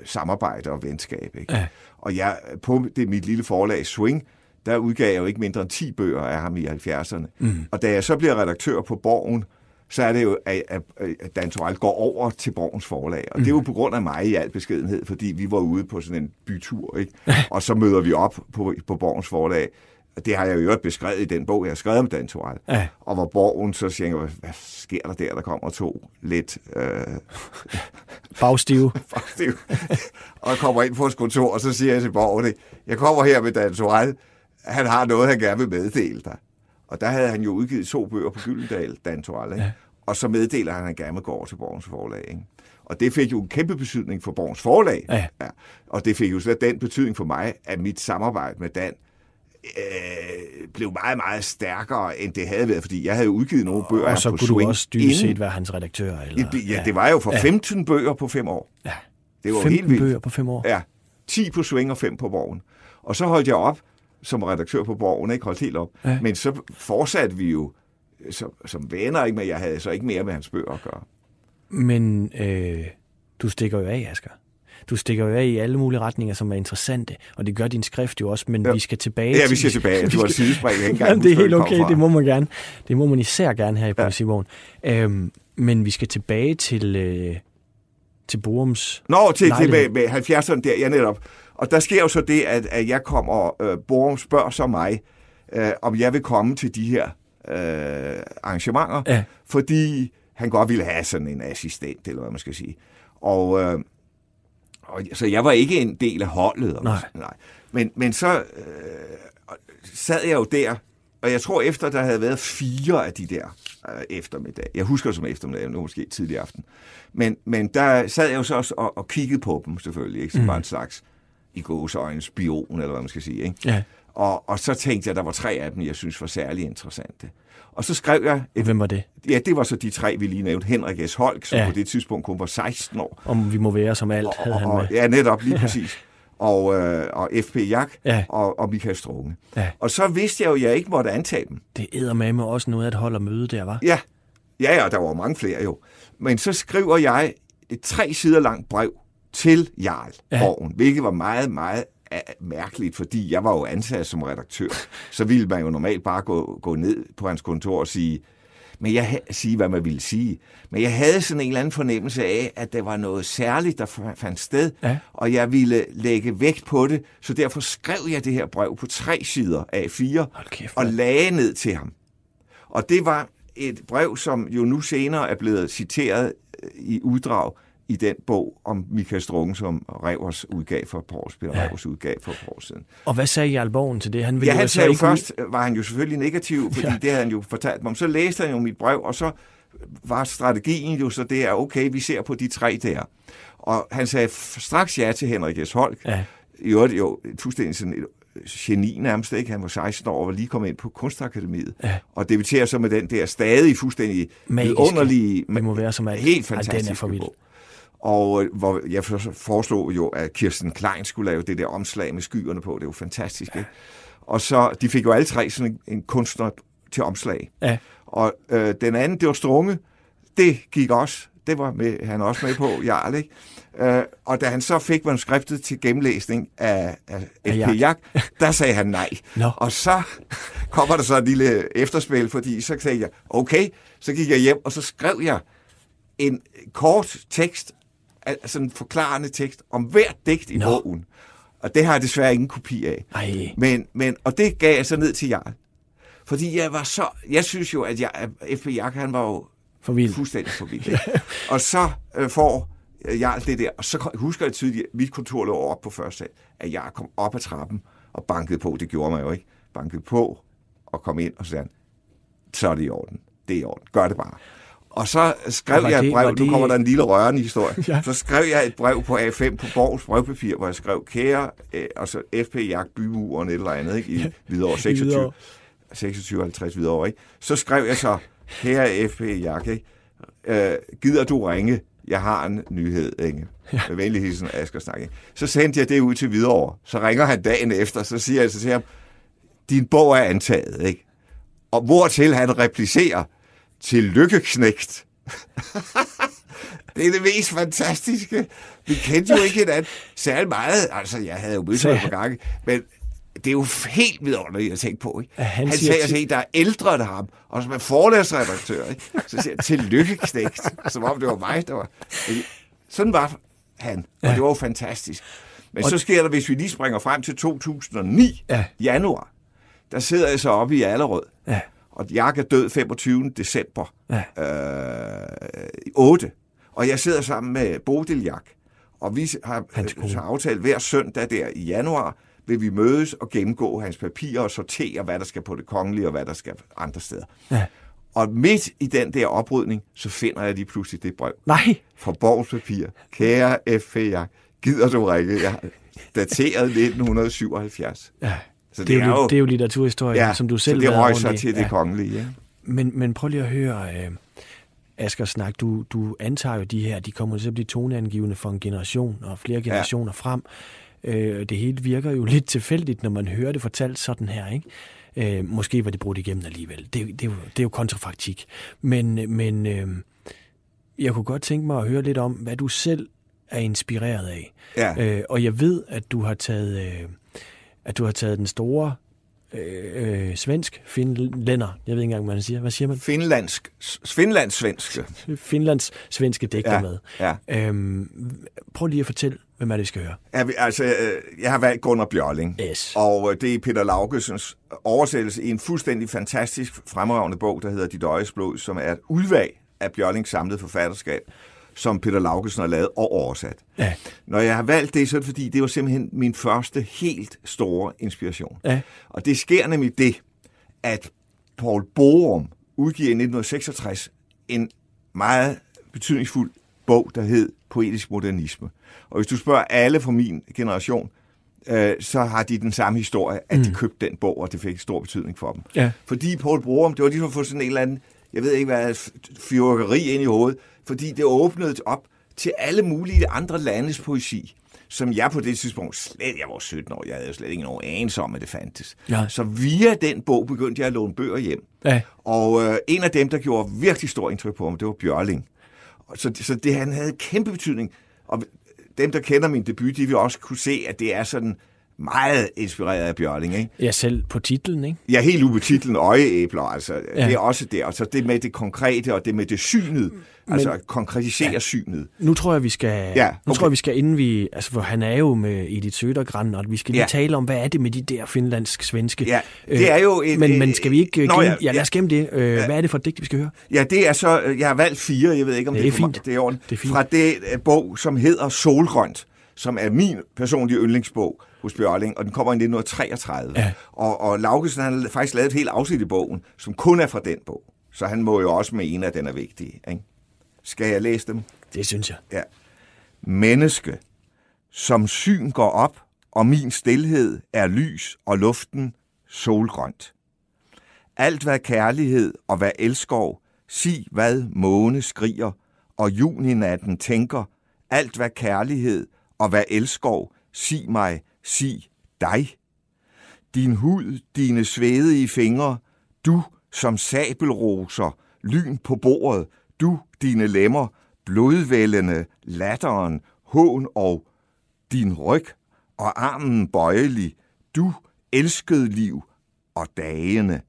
S2: samarbejde og venskab. Ikke? Ja. Og jeg, på det mit lille forlag Swing, der udgav jeg jo ikke mindre end 10 bøger af ham i 70'erne. Mm. Og da jeg så bliver redaktør på Borgen, så er det jo, at, at Dan Torell går over til Borgens forlag. Og mm. det er jo på grund af mig i al beskedenhed, fordi vi var ude på sådan en bytur, ikke? og så møder vi op på, på Borgens forlag. Det har jeg jo beskrevet i den bog, jeg har skrevet om Dan Torell. Ja. Og hvor Borgen så siger, hvad, sker der der? Der kommer to lidt... Øh,
S3: Bagstive.
S2: Bagstive. og kommer ind på vores kontor, og så siger jeg til Borgen, jeg kommer her med Dan Torell, han har noget, han gerne vil meddele dig. Og der havde han jo udgivet to bøger på Gyldendal, Dan Torell? Ja. Og så meddeler han, at han gerne vil gå over til Borgens Forlag. Ikke? Og det fik jo en kæmpe betydning for Borgens forlag.
S3: Ja.
S2: Ja. Og det fik jo slet den betydning for mig, at mit samarbejde med Dan øh, blev meget, meget stærkere, end det havde været, fordi jeg havde udgivet nogle bøger
S3: Og så
S2: på
S3: kunne du
S2: swing
S3: også dybest set være hans redaktør. Eller?
S2: Ja, det var jo for 15 bøger på fem år.
S3: Ja.
S2: Det var
S3: 15
S2: helt vildt.
S3: bøger på fem år.
S2: Ja, 10 på swing og 5 på borgen. Og så holdt jeg op som redaktør på borgen, ikke holdt helt op.
S3: Ja.
S2: Ja. Men så fortsatte vi jo som, som venner, ikke? men jeg havde så ikke mere med hans bøger at gøre.
S3: Men øh, du stikker jo af, Asger. Du stikker jo af i alle mulige retninger, som er interessante, og det gør din skrift jo også, men ja. vi skal tilbage
S2: Ja, vi skal tilbage. Du har sidespring, jeg ikke
S3: Jamen, det er helt okay, det må man gerne. Det må man især gerne her i Poesibogen. Øhm, men vi skal tilbage til, øh, til Borums
S2: Nå, til, til med, med 70'erne der, ja netop. Og der sker jo så det, at, at jeg kommer, øh, Borum spørger så mig, øh, om jeg vil komme til de her øh, arrangementer,
S3: Ja.
S2: fordi han godt ville have sådan en assistent, eller hvad man skal sige. Og, øh, og så jeg var ikke en del af holdet.
S3: Nej.
S2: nej. Men, men så øh, sad jeg jo der, og jeg tror efter, der havde været fire af de der øh, eftermiddag. Jeg husker som eftermiddag, nu måske tidlig aften. Men, men der sad jeg jo så også og, og kiggede på dem selvfølgelig, ikke? Som mm. var en slags i gåseøjne spion, eller hvad man skal sige. Ikke?
S3: Ja.
S2: Og, og så tænkte jeg, der var tre af dem, jeg synes var særlig interessante. Og så skrev jeg, et,
S3: Hvem var det?
S2: ja, det var så de tre, vi lige nævnte. Henrik S. Holk, som
S3: Ja.
S2: på det tidspunkt kun var 16 år.
S3: Om vi må være som alt, havde han
S2: og,
S3: med.
S2: og, ja, netop, lige præcis. Og, øh, og F.P. Jak
S3: Ja.
S2: og, og Michael Strunge.
S3: Ja.
S2: Og så vidste jeg jo, at jeg ikke måtte antage dem.
S3: Det æder med med også noget at holde og møde der, var.
S2: Ja, ja, ja, der var mange flere jo. Men så skriver jeg et tre sider langt brev til Jarl
S3: Ja.
S2: Borgen, hvilket var meget, meget mærkeligt, fordi jeg var jo ansat som redaktør. Så ville man jo normalt bare gå, gå ned på hans kontor og sige, men jeg sige, hvad man ville sige. Men jeg havde sådan en eller anden fornemmelse af, at der var noget særligt, der fa- fandt sted,
S3: Ja.
S2: og jeg ville lægge vægt på det, så derfor skrev jeg det her brev på tre sider af fire,
S3: kæft,
S2: og lagde ned til ham. Og det var et brev, som jo nu senere er blevet citeret øh, i uddrag i den bog om Michael Strunge, som Revers udgav for et par år, Peter
S3: Ja.
S2: Revers udgav for et par år siden.
S3: Og hvad sagde Jarl Borgen til det? Han ville
S2: Ja, han sagde jo først, var han jo selvfølgelig negativ, fordi ja. det havde han jo fortalt mig om. Så læste han jo mit brev, og så var strategien jo så det er, okay, vi ser på de tre der. Og han sagde straks ja til Henrik S. Holk.
S3: Ja.
S2: I øvrigt jo fuldstændig sådan et geni nærmest, ikke? Han var 16 år og var lige kommet ind på Kunstakademiet.
S3: Ja.
S2: Og debuterer så med den der stadig fuldstændig
S3: Magiske.
S2: underlige,
S3: Det må være som alt.
S2: helt
S3: Ej, den er
S2: fantastiske bog. Og øh, hvor jeg for- foreslog jo, at Kirsten Klein skulle lave det der omslag med skyerne på. Det er jo fantastisk, ikke? Og så, de fik jo alle tre sådan en, en kunstner til omslag.
S3: Ja.
S2: Og øh, den anden, det var Strunge. Det gik også. Det var med, han også med på, Jarl, ikke? Øh, og da han så fik manuskriptet til gennemlæsning af, af F.P.
S3: Jak.
S2: Der sagde han nej.
S3: Nå.
S2: Og så kommer der så et lille efterspil, fordi så sagde jeg, okay, så gik jeg hjem, og så skrev jeg en kort tekst, altså en forklarende tekst om hvert digt i
S3: Nå.
S2: bogen. Og det har jeg desværre ingen kopi af.
S3: Ej,
S2: Men, men, og det gav jeg så ned til Jarl. Fordi jeg var så... Jeg synes jo, at jeg, F.P. Jak, han var jo
S3: for vildt.
S2: fuldstændig for ikke? og så øh, får Jarl det der, og så husker jeg tydeligt, at mit kontor lå op på første sal, at jeg kom op ad trappen og bankede på. Det gjorde mig jo ikke. Bankede på og kom ind og sagde, så er det i orden. Det er i orden. Gør det bare. Og så skrev jeg
S3: det-
S2: et brev,
S3: var
S2: nu
S3: det-
S2: kommer der en lille rørende historie.
S3: Ja.
S2: Så skrev jeg et brev på A5 på Borgs brevpapir, hvor jeg skrev, kære, øh, og så FP Jagt Bymuren et eller andet, ikke? i ja. Hvidovre 26.
S3: Hvidovre.
S2: 26-50 videre, ikke? Så skrev jeg så, kære F.P. Ikke? Øh, gider du ringe? Jeg har en nyhed, ikke? Med venlig hilsen, Asger Snak, ikke? Så sendte jeg det ud til Hvidovre. Så ringer han dagen efter, så siger jeg så til ham, din bog er antaget, ikke? Og hvortil han replicerer, til lykkeknægt. det er det mest fantastiske. Vi kendte jo ikke hinanden særlig meget. Altså, jeg havde jo mødt ham på gange, men det er jo helt vidunderligt at tænke på. Ikke?
S3: At han
S2: han
S3: siger til-
S2: en, der er ældre end ham, og som er forlæsredaktør. Ikke? Så siger han, til lykkeknægt. Som om det var mig, der var... Sådan var han, og
S3: Ja.
S2: det var jo fantastisk. Men
S3: Og-
S2: så sker der, hvis vi lige springer frem til 2009,
S3: Ja.
S2: januar, der sidder jeg så oppe i Allerød,
S3: Ja.
S2: Og jeg er død 25. december
S3: Ja.
S2: øh, 8. Og jeg sidder sammen med Bodil Jak, og vi har,
S3: kone.
S2: har aftalt hver søndag der i januar, vil vi mødes og gennemgå hans papirer og sortere, hvad der skal på det kongelige og hvad der skal andre steder.
S3: Ja.
S2: Og midt i den der oprydning, så finder jeg lige pludselig det brev.
S3: Nej.
S2: Fra Borgs Papir. Kære F.P. Gider du række? Jeg dateret 1977.
S3: Ja. Så det, det, er jo, det er jo litteraturhistorie,
S2: ja,
S3: som du selv
S2: så det røg sig til det ja. kongelige. Ja.
S3: Men, men prøv lige at høre, øh, Asger Snak, du, du antager jo de her, de kommer til at blive toneangivende for en generation og flere generationer ja. frem. Øh, det hele virker jo lidt tilfældigt, når man hører det fortalt sådan her, ikke? Øh, måske var det brudt igennem alligevel. Det, det, er, jo, det er jo kontrafaktik. Men, men øh, jeg kunne godt tænke mig at høre lidt om, hvad du selv er inspireret af.
S2: Ja.
S3: Øh, og jeg ved, at du har taget, øh, at du har taget den store øh, øh, svensk finlænder. Jeg ved ikke engang, hvad man siger. Hvad siger man?
S2: Finlandsk. Finlands svenske.
S3: Finlands svenske digter
S2: ja,
S3: med.
S2: Ja.
S3: Øhm, prøv lige at fortælle, hvem er det, vi skal høre?
S2: Ja, altså, jeg har valgt Gunnar Bjørling.
S3: Yes.
S2: Og det er Peter Laugesens oversættelse i en fuldstændig fantastisk fremragende bog, der hedder Dit Øjes Blod, som er et udvalg af Bjørlings samlede forfatterskab som Peter Laugesen har lavet og oversat.
S3: Ja.
S2: Når jeg har valgt det, så er det fordi, det var simpelthen min første helt store inspiration.
S3: Ja.
S2: Og det sker nemlig det, at Paul Borum udgiver i 1966 en meget betydningsfuld bog, der hed Poetisk Modernisme. Og hvis du spørger alle fra min generation, øh, så har de den samme historie, at mm. de købte den bog, og det fik stor betydning for dem.
S3: Ja.
S2: Fordi Paul Borum, det var ligesom at få sådan en eller anden, jeg ved ikke hvad, fyrkeri ind i hovedet, fordi det åbnede op til alle mulige andre landes poesi, som jeg på det tidspunkt slet, jeg var 17 år, jeg havde jo slet ikke nogen anelse om, at det fandtes.
S3: Ja.
S2: Så via den bog begyndte jeg at låne bøger hjem.
S3: Ja.
S2: Og øh, en af dem, der gjorde virkelig stor indtryk på mig, det var Bjørling. Så, så det, han havde kæmpe betydning. Og dem, der kender min debut, de vil også kunne se, at det er sådan meget inspireret af Bjørling, ikke?
S3: Ja, selv på titlen, ikke?
S2: Ja, helt ude på titlen Øjeæbler, altså. Ja. Det er også det. Altså det med det konkrete og det med det synet. Men, altså konkretisere ja, synet.
S3: Nu tror jeg, vi skal,
S2: ja, okay.
S3: nu tror jeg, vi skal inden vi, altså for han er jo med Edith Sødergran, og vi skal lige ja. tale om, hvad er det med de der finlandsk-svenske?
S2: Ja, det er jo et,
S3: men, men skal vi ikke
S2: Nå,
S3: gemme,
S2: ja,
S3: ja, lad os gemme det. Øh,
S2: ja.
S3: Hvad er det for et digt, vi skal høre?
S2: Ja, det er så, jeg har valgt fire, jeg ved ikke, om
S3: det,
S2: det
S3: er, fint.
S2: det er ordentligt.
S3: Det er fint.
S2: Fra det bog, som hedder Solgrønt, som er min personlige yndlingsbog hos Bjørling, og den kommer i 1933.
S3: Ja.
S2: Og, og Laugesen han har faktisk lavet et helt afsnit i bogen, som kun er fra den bog. Så han må jo også mene, at den er vigtig. Ikke? Skal jeg læse dem?
S3: Det synes jeg.
S2: Ja. Menneske, som syn går op, og min stilhed er lys og luften solgrønt. Alt hvad kærlighed og hvad elskov, sig hvad måne skriger, og juninatten tænker, alt hvad kærlighed og hvad elskov, sig mig, sig dig. Din hud, dine svedige fingre, du som sabelroser, lyn på bordet, du, dine lemmer, blodvældende, latteren, hån og din ryg og armen bøjelig, du elskede liv og dagene.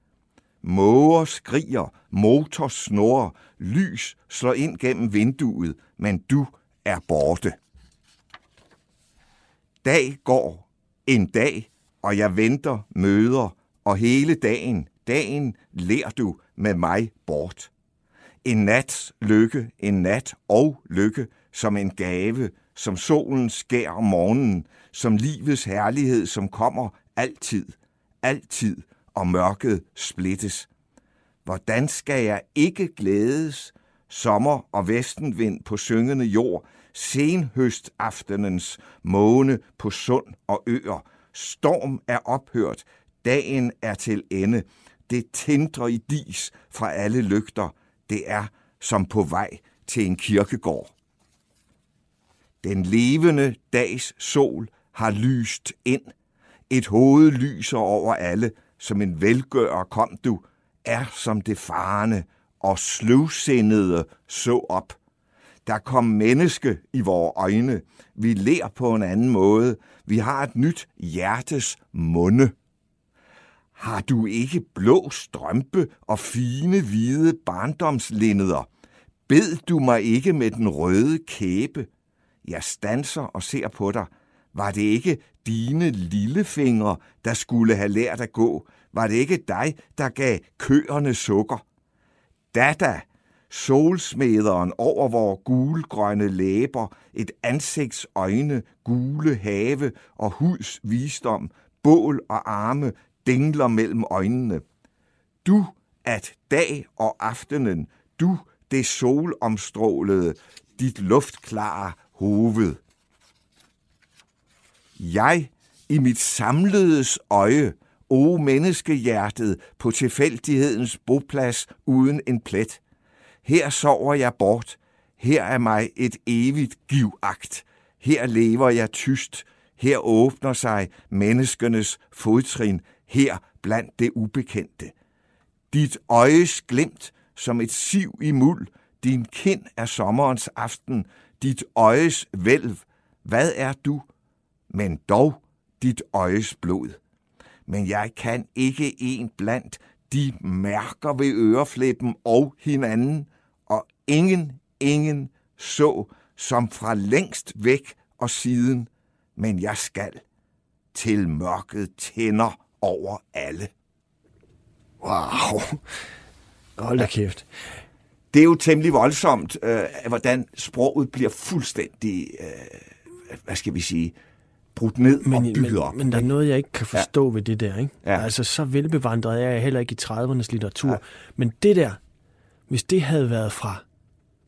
S2: Måger skriger, motor snor, lys slår ind gennem vinduet, men du er borte. Dag går, en dag, og jeg venter, møder, og hele dagen, dagen lærer du med mig bort. En nats lykke, en nat og lykke, som en gave, som solen skær om morgenen, som livets herlighed, som kommer altid, altid, og mørket splittes. Hvordan skal jeg ikke glædes, sommer og vestenvind på syngende jord, senhøstaftenens måne på sund og øer, storm er ophørt, dagen er til ende, det tindrer i dis fra alle lygter, det er som på vej til en kirkegård. Den levende dags sol har lyst ind. Et hoved lyser over alle, som en velgører kom du, er som det farne og sløvsindede så op. Der kom menneske i vores øjne. Vi ler på en anden måde. Vi har et nyt hjertes munde. Har du ikke blå strømpe og fine hvide barndomslinneder? Bed du mig ikke med den røde kæbe? Jeg stanser og ser på dig. Var det ikke dine lillefingre, der skulle have lært at gå? Var det ikke dig, der gav køerne sukker? Dada, solsmederen over vores gulgrønne læber, et ansigts øjne, gule have og huds visdom, bål og arme dingler mellem øjnene. Du at dag og aftenen, du det solomstrålede, dit luftklare hoved. Jeg i mit samledes øje, o menneskehjertet, på tilfældighedens boplads uden en plet. Her sover jeg bort, her er mig et evigt givagt. Her lever jeg tyst, her åbner sig menneskenes fodtrin, her blandt det ubekendte. Dit øjes glimt som et siv i muld, din kind er sommerens aften, dit øjes vælv. Hvad er du? Men dog dit øjes blod. Men jeg kan ikke en blandt de mærker ved øreflippen og hinanden, ingen, ingen så, som fra længst væk og siden, men jeg skal til mørket tænder over alle.
S3: Wow. Hold da kæft.
S2: Det er jo temmelig voldsomt, øh, hvordan sproget bliver fuldstændig, øh, hvad skal vi sige, brudt ned men, og bygget
S3: men,
S2: op.
S3: Men der er noget, jeg ikke kan forstå ja. ved det der. Ikke?
S2: Ja.
S3: Altså, så velbevandret er jeg heller ikke i 30'ernes litteratur. Ja. Men det der, hvis det havde været fra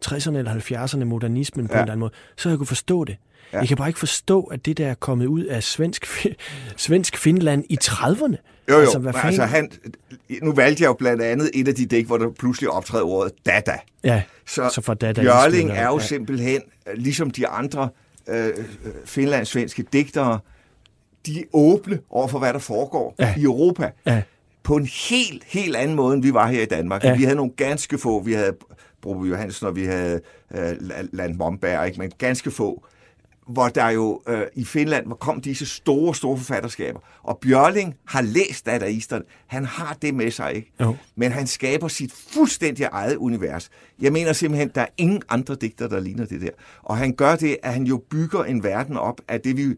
S3: 60'erne eller 70'erne, modernismen på ja. en eller anden måde, så jeg kunne forstå det. Ja. Jeg kan bare ikke forstå, at det der er kommet ud af svensk, svensk Finland i 30'erne.
S2: Jo, jo. Altså, hvad altså, han, nu valgte jeg jo blandt andet et af de dæk, hvor der pludselig optræder ordet dada.
S3: Ja,
S2: så,
S3: så for dada
S2: Bjørling er jo ja. simpelthen, ligesom de andre øh, finlandssvenske digtere, de er åbne over for, hvad der foregår ja. i Europa.
S3: Ja.
S2: På en helt, helt anden måde, end vi var her i Danmark. Ja. Vi havde nogle ganske få, vi havde Brobe Johansen, og vi havde øh, Land Momberg, ikke? men ganske få hvor der jo øh, i Finland hvor kom disse store, store forfatterskaber. Og Bjørling har læst dadaisterne. Han har det med sig, ikke?
S3: Jo.
S2: Men han skaber sit fuldstændig eget univers. Jeg mener simpelthen, der er ingen andre digter, der ligner det der. Og han gør det, at han jo bygger en verden op af det, vi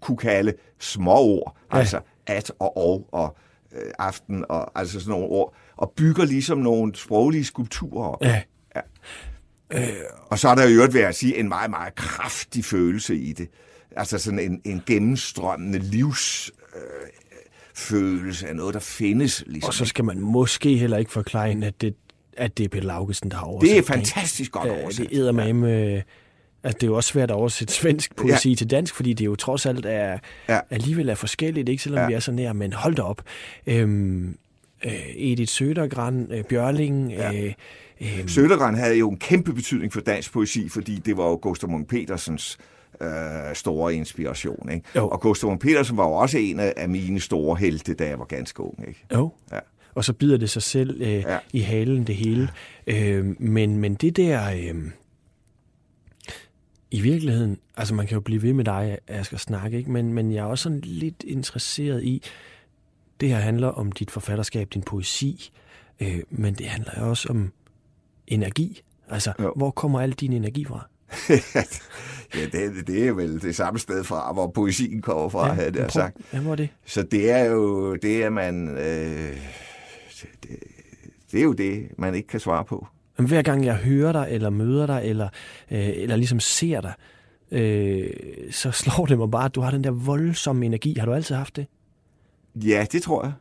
S2: kunne kalde små ord. Ja. Altså at og og og øh, aften og altså sådan nogle ord. Og bygger ligesom nogle sproglige skulpturer op.
S3: Ja.
S2: Ja. Øh, og så er der jo øvrigt ved at sige en meget, meget kraftig følelse i det. Altså sådan en, en gennemstrømmende livs... Øh, følelse af noget, der findes. Ligesom.
S3: Og så skal man måske heller ikke forklare, at det, at det er Peter Laugesen, der har oversat.
S2: Det er fantastisk godt oversat.
S3: Det er med, med Altså, det er jo også svært at oversætte svensk poesi ja. til dansk, fordi det jo trods alt er, ja. alligevel er forskelligt, ikke selvom ja. vi er så nær, men hold da op. Øhm, øh, Edith Sødergran, øh, Bjørling, ja. øh,
S2: Øhm. Sødergren havde jo en kæmpe betydning for dansk poesi, fordi det var jo Gustav Munk Petersens øh, store inspiration. Ikke?
S3: Jo.
S2: Og Gustav Munk Petersen var jo også en af mine store helte, da jeg var ganske ung. Ikke?
S3: Jo.
S2: Ja.
S3: Og så bider det sig selv øh, ja. i halen, det hele. Ja. Øh, men, men det der... Øh, i virkeligheden, altså man kan jo blive ved med dig, skal snakke, ikke? Men, men jeg er også sådan lidt interesseret i, det her handler om dit forfatterskab, din poesi, øh, men det handler også om energi. Altså, jo. hvor kommer al din energi fra?
S2: ja, det, det er vel det samme sted fra, hvor poesien kommer fra, ja, havde det sagt.
S3: Ja, hvor er det?
S2: Så det er jo det, at man... Øh, det, det er jo det, man ikke kan svare på.
S3: Men hver gang jeg hører dig, eller møder dig, eller, øh, eller ligesom ser dig, øh, så slår det mig bare, at du har den der voldsomme energi. Har du altid haft det?
S2: Ja, det tror jeg.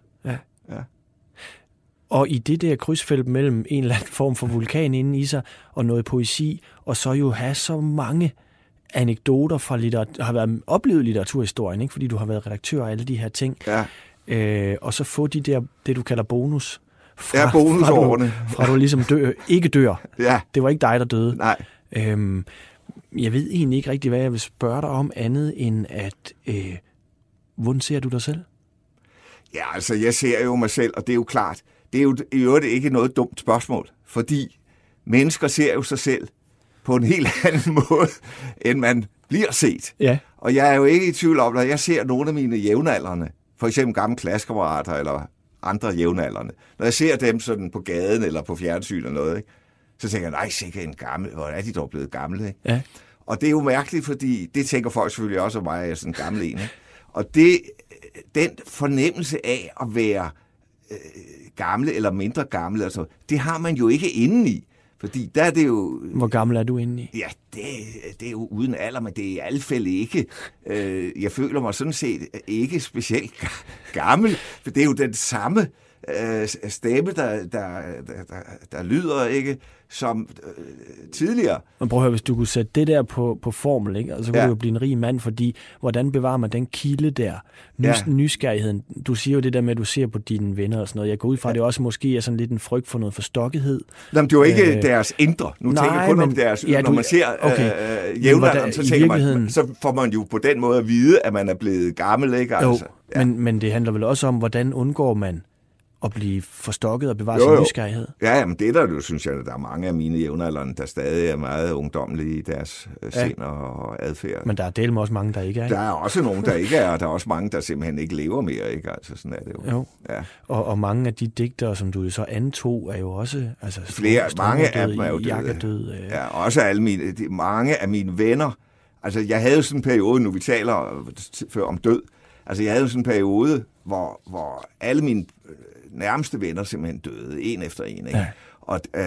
S3: Og i det der krydsfelt mellem en eller anden form for vulkan inde i sig, og noget poesi, og så jo have så mange anekdoter fra litteratur, har været oplevet litteraturhistorien, ikke? fordi du har været redaktør og alle de her ting.
S2: Ja.
S3: Øh, og så få de der, det du kalder bonus.
S2: Fra, ja, bonusårene.
S3: Fra, du, fra du ligesom dør, ikke dør.
S2: Ja.
S3: Det var ikke dig, der døde.
S2: Nej.
S3: Øhm, jeg ved egentlig ikke rigtig, hvad jeg vil spørge dig om, andet end at, øh, hvordan ser du dig selv?
S2: Ja, altså jeg ser jo mig selv, og det er jo klart, det er jo i øvrigt ikke noget dumt spørgsmål, fordi mennesker ser jo sig selv på en helt anden måde, end man bliver set.
S3: Ja.
S2: Og jeg er jo ikke i tvivl om, at jeg ser nogle af mine jævnaldrende, for eksempel gamle klassekammerater eller andre jævnaldrende. Når jeg ser dem sådan på gaden eller på fjernsyn eller noget, ikke? så tænker jeg, nej, sikkert en gammel, hvor er de dog blevet gamle. Ikke?
S3: Ja.
S2: Og det er jo mærkeligt, fordi det tænker folk selvfølgelig også om mig, at jeg er sådan en gammel en. Ikke? Og det, den fornemmelse af at være øh, gamle eller mindre gamle, altså, det har man jo ikke indeni. Fordi der er det jo...
S3: Hvor gammel er du inde i?
S2: Ja, det, det er jo uden alder, men det er i alle fald ikke. Øh, jeg føler mig sådan set ikke specielt gammel, for det er jo den samme øh, stemme, der, der, der, der, der lyder, ikke? som øh, tidligere.
S3: Men prøv at høre, hvis du kunne sætte det der på, på formel, ikke? Altså, så kunne ja. du jo blive en rig mand, fordi hvordan bevarer man den kilde der? Nys, ja. Nysgerrigheden. Du siger jo det der med, at du ser på dine venner og sådan noget. Jeg går ud fra, ja. det også måske er sådan lidt en frygt for noget forstokkethed.
S2: Jamen, det er jo ikke øh, deres indre. Nu nej, tænker jeg kun men, om deres... Ja, når man ser okay. øh, jævnalderen, så tænker man, så får man jo på den måde at vide, at man er blevet gammel, ikke?
S3: Altså, jo, ja. men, men det handler vel også om, hvordan undgår man at blive forstokket og bevare jo, sin nysgerrighed?
S2: Ja, men det der, du synes jeg, der er mange af mine jævnaldrende, der stadig er meget ungdomlige i deres øh, ja. sind og adfærd.
S3: Men der er del med også mange, der ikke er.
S2: Der er også nogen, der ikke er, og der er også mange, der simpelthen ikke lever mere, ikke? Altså, sådan er det jo.
S3: jo. Ja. Og, og mange af de digtere, som du så antog, er jo også... Altså,
S2: Flere, mange af dem er jo døde. Død, øh. Ja, også alle mine, de, mange af mine venner, Altså, jeg havde jo sådan en periode, nu vi taler før om død, altså jeg havde jo sådan en periode, hvor, hvor alle mine nærmeste venner simpelthen døde, en efter en. Ikke? Ja. Og øh,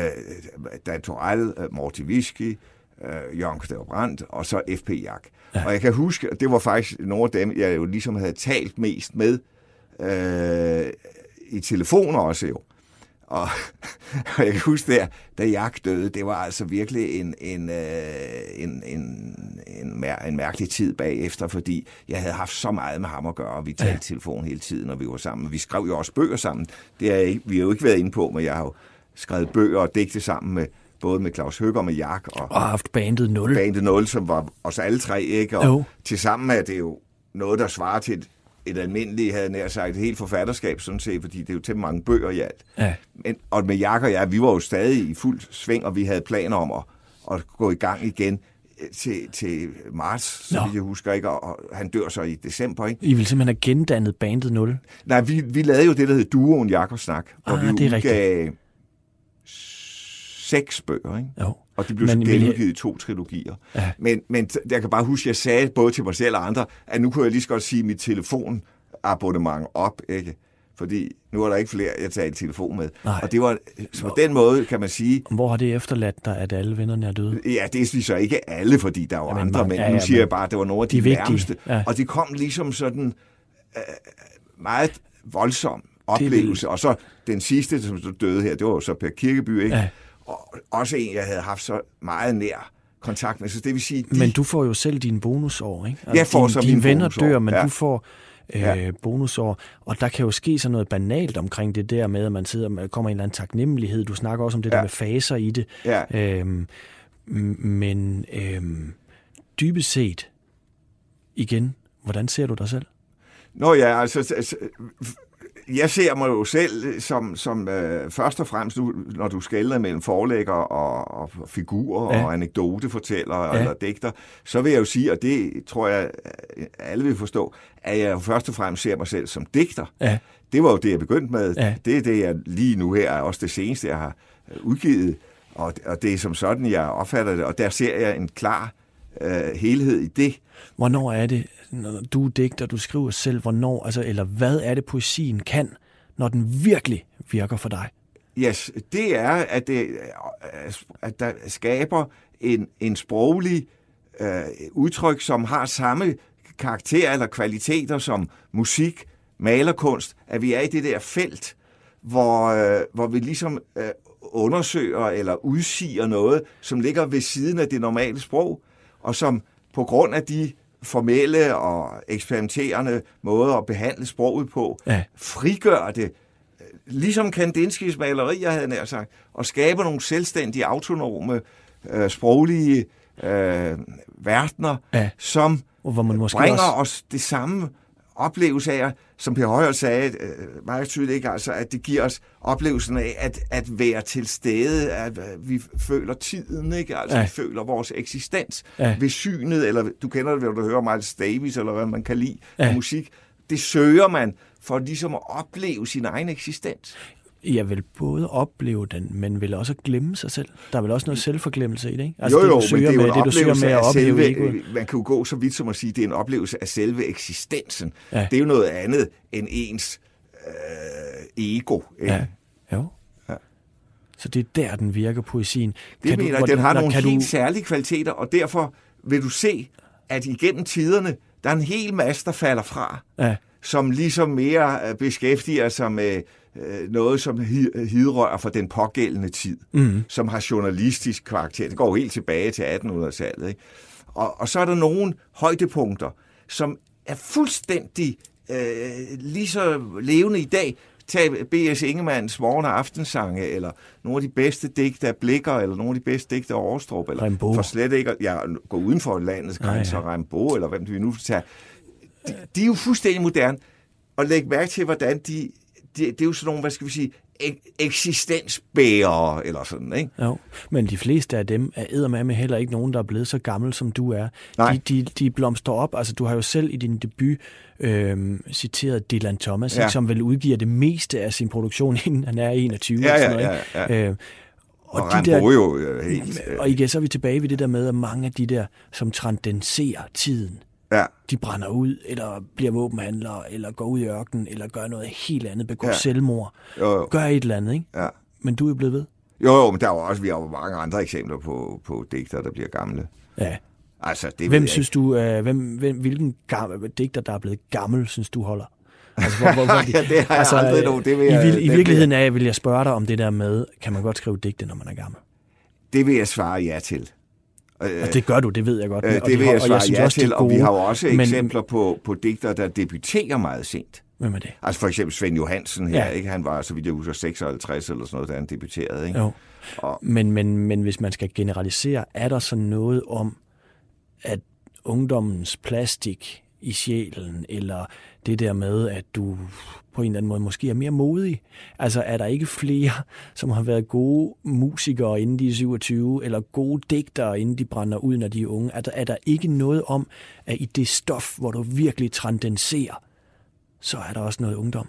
S2: Dan Torell, øh, Morty Whisky, øh, Jørgen Stav Brandt, og så F.P. Jak. Ja. Og jeg kan huske, det var faktisk nogle af dem, jeg jo ligesom havde talt mest med øh, i telefoner også jo. Og, og jeg kan huske der, da Jak døde, det var altså virkelig en, en, øh, en, en, en, mær, en mærkelig tid bagefter, fordi jeg havde haft så meget med ham at gøre, og vi talte ja. telefon hele tiden, når vi var sammen. Vi skrev jo også bøger sammen. Det er ikke, vi har jo ikke været inde på, men jeg har jo skrevet bøger og digte sammen med både med Claus Høger og med Jak.
S3: Og, og haft bandet 0.
S2: Bandet 0, som var os alle tre, ikke? Og jo. tilsammen er det jo noget, der svarer til et et almindeligt, havde nær sagt, et helt forfatterskab, sådan set, fordi det er jo til mange bøger i alt. Ja. Og med Jack og jeg, vi var jo stadig i fuld sving, og vi havde planer om at, at gå i gang igen øh, til, til marts, så jeg husker ikke, og han dør så i december. Ikke?
S3: I vil simpelthen have gendannet bandet 0?
S2: Nej, vi, vi lavede jo det, der hed Duoen Jakob Snak, hvor ah, vi det er udgav rigtigt. seks bøger, ikke? Jo. Og de blev men, så genudgivet i to trilogier. Ja. Men, men jeg kan bare huske, at jeg sagde både til mig selv og andre, at nu kunne jeg lige så godt sige mit telefonabonnement op, ikke? Fordi nu er der ikke flere, jeg tager i telefon med. Nej. Og det var så på den måde, kan man sige...
S3: Hvor har det efterladt dig, at alle vennerne er døde?
S2: Ja, det er så ikke alle, fordi der er jo ja, andre, men, men ja, ja, nu siger jeg bare, at det var nogle af de, de nærmeste. Ja. Og det kom ligesom sådan øh, meget voldsom oplevelse. Og så den sidste, som døde her, det var jo så Per Kirkeby, ikke? Ja og også en, jeg havde haft så meget nær kontakt med. Så det vil sige,
S3: de... Men du får jo selv dine bonusår, ikke?
S2: Altså, jeg får din, så
S3: Dine venner bonusår. dør, men ja. du får øh, ja. bonusår. Og der kan jo ske sådan noget banalt omkring det der med, at man sidder med, kommer en eller anden taknemmelighed. Du snakker også om det ja. der med faser i det. Ja. Øhm, men øhm, dybest set, igen, hvordan ser du dig selv?
S2: Nå ja, altså, altså jeg ser mig jo selv som, som øh, først og fremmest, nu, når du skælder mellem forlægger og, og figurer ja. og anekdotefortæller ja. eller digter, så vil jeg jo sige, og det tror jeg alle vil forstå, at jeg først og fremmest ser mig selv som digter. Ja. Det var jo det, jeg begyndte med. Ja. Det er det, jeg lige nu her er også det seneste, jeg har udgivet. Og, og det er som sådan, jeg opfatter det, og der ser jeg en klar øh, helhed i det.
S3: Hvornår er det, når du digter, du skriver selv, hvornår, altså, eller hvad er det, poesien kan, når den virkelig virker for dig?
S2: Yes, det er, at, det, øh, at der skaber en, en sproglig øh, udtryk, som har samme karakter eller kvaliteter som musik, malerkunst, at vi er i det der felt, hvor, øh, hvor vi ligesom øh, undersøger eller udsiger noget, som ligger ved siden af det normale sprog, og som på grund af de formelle og eksperimenterende måder at behandle sproget på, ja. frigør det, ligesom Kandinskis malerier havde nær sagt, og skaber nogle selvstændige, autonome, øh, sproglige øh, verdener, ja. som hvor man måske bringer også... os det samme oplevelse af, som Per Højer sagde øh, meget tydeligt, ikke? Altså, at det giver os oplevelsen af at, at være til stede, at øh, vi føler tiden, ikke? Altså, ja. vi føler vores eksistens ja. ved synet, eller du kender det, når du hører Miles Davis, eller hvad man kan lide ja. musik. Det søger man for ligesom at opleve sin egen eksistens.
S3: Jeg vil både opleve den, men vil også glemme sig selv. Der er vel også noget selvforglemmelse i det, ikke? Altså
S2: jo, jo,
S3: det, du søger
S2: men det er jo
S3: med, det, du søger med at opleve
S2: selve, Man kan jo gå så vidt som at sige, at det er en oplevelse af selve eksistensen. Ja. Det er jo noget andet end ens øh, ego. Ikke?
S3: Ja, jo. Ja. Så det er der, den virker, poesien.
S2: Det
S3: Kan
S2: mener, du, den har
S3: når-
S2: nogle helt
S3: du,
S2: særlige kvaliteter, og derfor vil du se, at igennem tiderne, der er en hel masse, der falder fra,
S3: Ja,
S2: som ligesom mere øh, beskæftiger sig med øh, noget, som hi- hidrører for den pågældende tid, mm. som har journalistisk karakter. Det går jo helt tilbage til 1800-tallet. Ikke? Og, og så er der nogle højdepunkter, som er fuldstændig øh, lige så levende i dag. Tag B.S. Ingemanns morgen- og aftensange, eller nogle af de bedste digte af Blikker, eller nogle af de bedste digte af Aarstrup, eller
S3: Rimbaud.
S2: for slet ikke at ja, gå uden for landets grænser,
S3: ja.
S2: ja. Rimbaud, eller hvem vi nu tager. De, de er jo fuldstændig moderne, og læg mærke til, hvordan de, de det er jo sådan nogle, hvad skal vi sige, ek- eksistensbærere, eller sådan, ikke?
S3: jo. Men de fleste af dem er eddermame heller ikke nogen, der er blevet så gammel, som du er.
S2: Nej.
S3: De, de, de blomster op. Altså, du har jo selv i din debut øh, citeret Dylan Thomas,
S2: Ja.
S3: ikke, som vel udgiver det meste af sin produktion, inden han er 21.
S2: Ja,
S3: og
S2: ja,
S3: sådan noget,
S2: ja,
S3: ikke? Øh,
S2: Og, og Rimbaud jo øh, helt... Øh,
S3: Og igen, så er vi tilbage ved det der med, at mange af de der, som transcenderer tiden,
S2: ja,
S3: de brænder ud, eller bliver våbenhandlere, eller går ud i ørkenen, eller gør noget helt andet, begår
S2: Ja.
S3: selvmord,
S2: jo, jo,
S3: gør et eller andet, ikke?
S2: ja.
S3: Men du er blevet ved.
S2: Jo, jo, men der er jo også, vi har jo mange andre eksempler på, på digtere, der bliver gamle.
S3: Ja.
S2: Altså, det
S3: Hvem
S2: jeg
S3: synes du, øh, hvem, hvem, hvilken gammel, digter, der er blevet gammel, synes du holder? Altså, hvor, hvor, hvor
S2: Ja, det har jeg aldrig
S3: øh,
S2: nogen, det vil
S3: i,
S2: jeg-
S3: vil, I virkeligheden af, vil jeg spørge dig om det der med, kan man godt skrive digte, når man er gammel?
S2: Det vil jeg svare ja til. Øh,
S3: Og det gør du, det ved jeg godt.
S2: øh,
S3: og
S2: det
S3: de
S2: vil
S3: har-
S2: jeg
S3: og
S2: svare
S3: synes
S2: ja
S3: også,
S2: til, og vi
S3: gode,
S2: har jo også
S3: men-
S2: eksempler på, på digtere, der debuterer meget sent.
S3: Hvem er det?
S2: Altså for eksempel Svend Johansen her,
S3: Ja.
S2: ikke? han var, så vidt jeg husker, 56 eller sådan noget, da han debuterede. Ikke?
S3: Jo.
S2: Og-
S3: Men, men, men hvis man skal generalisere, er der så noget om, at ungdommens plastik i sjælen, eller det der med, at du på en eller anden måde måske er mere modig? Altså er der ikke flere, som har været gode musikere, inden de er 27, eller gode digtere, inden de brænder ud, når de er unge? Er der, er der ikke noget om, at i det stof, hvor du virkelig transcenderer, så er der også noget ungdom?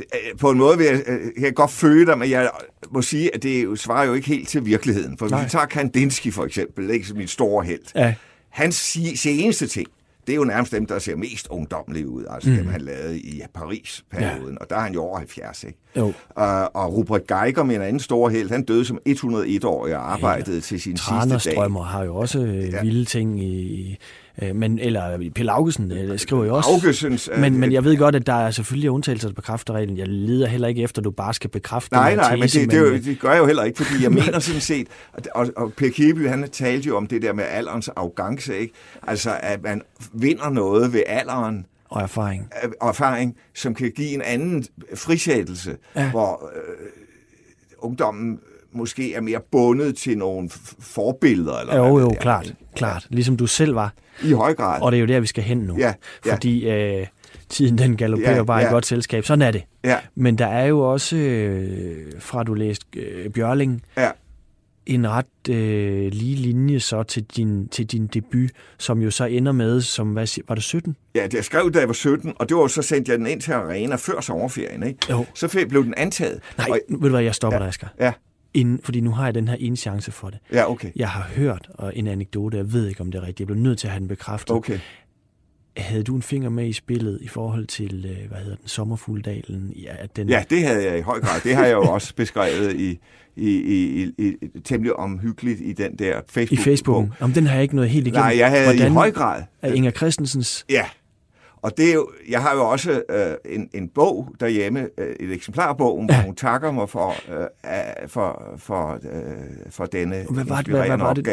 S2: Øh, På en måde vil jeg, øh, jeg kan godt føle dig, men jeg må sige, at det jo svarer jo ikke helt til virkeligheden. For hvis vi tager Kandinsky for eksempel, ikke som min store held.
S3: Ja.
S2: Hans seneste ting, det er jo nærmest dem, der ser mest ungdomlige ud. Altså mm. dem, han lavede i Paris-perioden. Ja. Og der er han jo over 70, ikke?
S3: Jo.
S2: Uh, og Rupert Geiger, min anden store held, han døde som 101-årig og arbejdede ja. til sin sidste dag.
S3: Har jo også øh,
S2: Ja.
S3: vilde ting i... Øh, men, eller Pelle Augesen øh, skriver jo også...
S2: Augesens, øh,
S3: men, men jeg ved godt, at der er selvfølgelig undtagelser, der bekræfter reglen. Jeg leder heller ikke efter, at du bare skal bekræfte
S2: Nej, nej, men
S3: tese,
S2: det, det, er jo, det gør jeg jo heller ikke, fordi jeg mener sådan set, og, og, og Per Kirby, han talte jo om det der med alderens arrogance, ikke? Altså, at man vinder noget ved alderen,
S3: og erfaring.
S2: og erfaring, som kan give en anden frisættelse,
S3: Ja.
S2: hvor øh, ungdommen måske er mere bundet til nogle forbilleder. Eller
S3: Jo, jo,
S2: det er.
S3: klart, klart. Ligesom du selv var.
S2: I høj grad.
S3: Og det er jo der, vi skal hen nu.
S2: Ja, ja.
S3: Fordi øh, tiden den galopperer
S2: Ja,
S3: bare i
S2: ja.
S3: godt selskab. Sådan er det.
S2: Ja,
S3: Men der er jo også, øh, fra du læste øh, Bjørling,
S2: ja.
S3: En ret øh, lige linje så til din, til din debut, som jo så ender med, som, hvad, var det 17?
S2: Ja, det jeg skrev, da jeg var 17, og det var så sendte jeg den ind til Arena før sommerferien, ikke?
S3: Jo.
S2: Så blev den antaget.
S3: Nej,
S2: Og,
S3: ved du hvad, jeg stopper ja. dig, Asger.
S2: ja,
S3: Inden, fordi nu har jeg den her ene chance for det.
S2: ja, okay.
S3: Jeg har hørt og en anekdote, jeg ved ikke, om det er rigtigt. Jeg blev nødt til at have den bekræftet.
S2: Okay.
S3: Havde du en finger med i spillet i forhold til, øh, hvad hedder den, Sommerfugldalen? Ja, den,
S2: Ja, det havde jeg i høj grad. Det har jeg jo også beskrevet i, i, i, i, i temmelig omhyggeligt i den der
S3: I
S2: Facebook.
S3: Om den har jeg ikke noget helt igennem.
S2: Nej, jeg havde
S3: Hvordan
S2: i høj grad.
S3: Er Inger Christensens...
S2: Ja, og det er jo, jeg har jo også øh, en, en bog derhjemme, øh, et eksemplar af bogen, hvor hun takker mig for, øh, af- for, for, øh, for denne
S3: Hvad var det- hvad- hvad var det?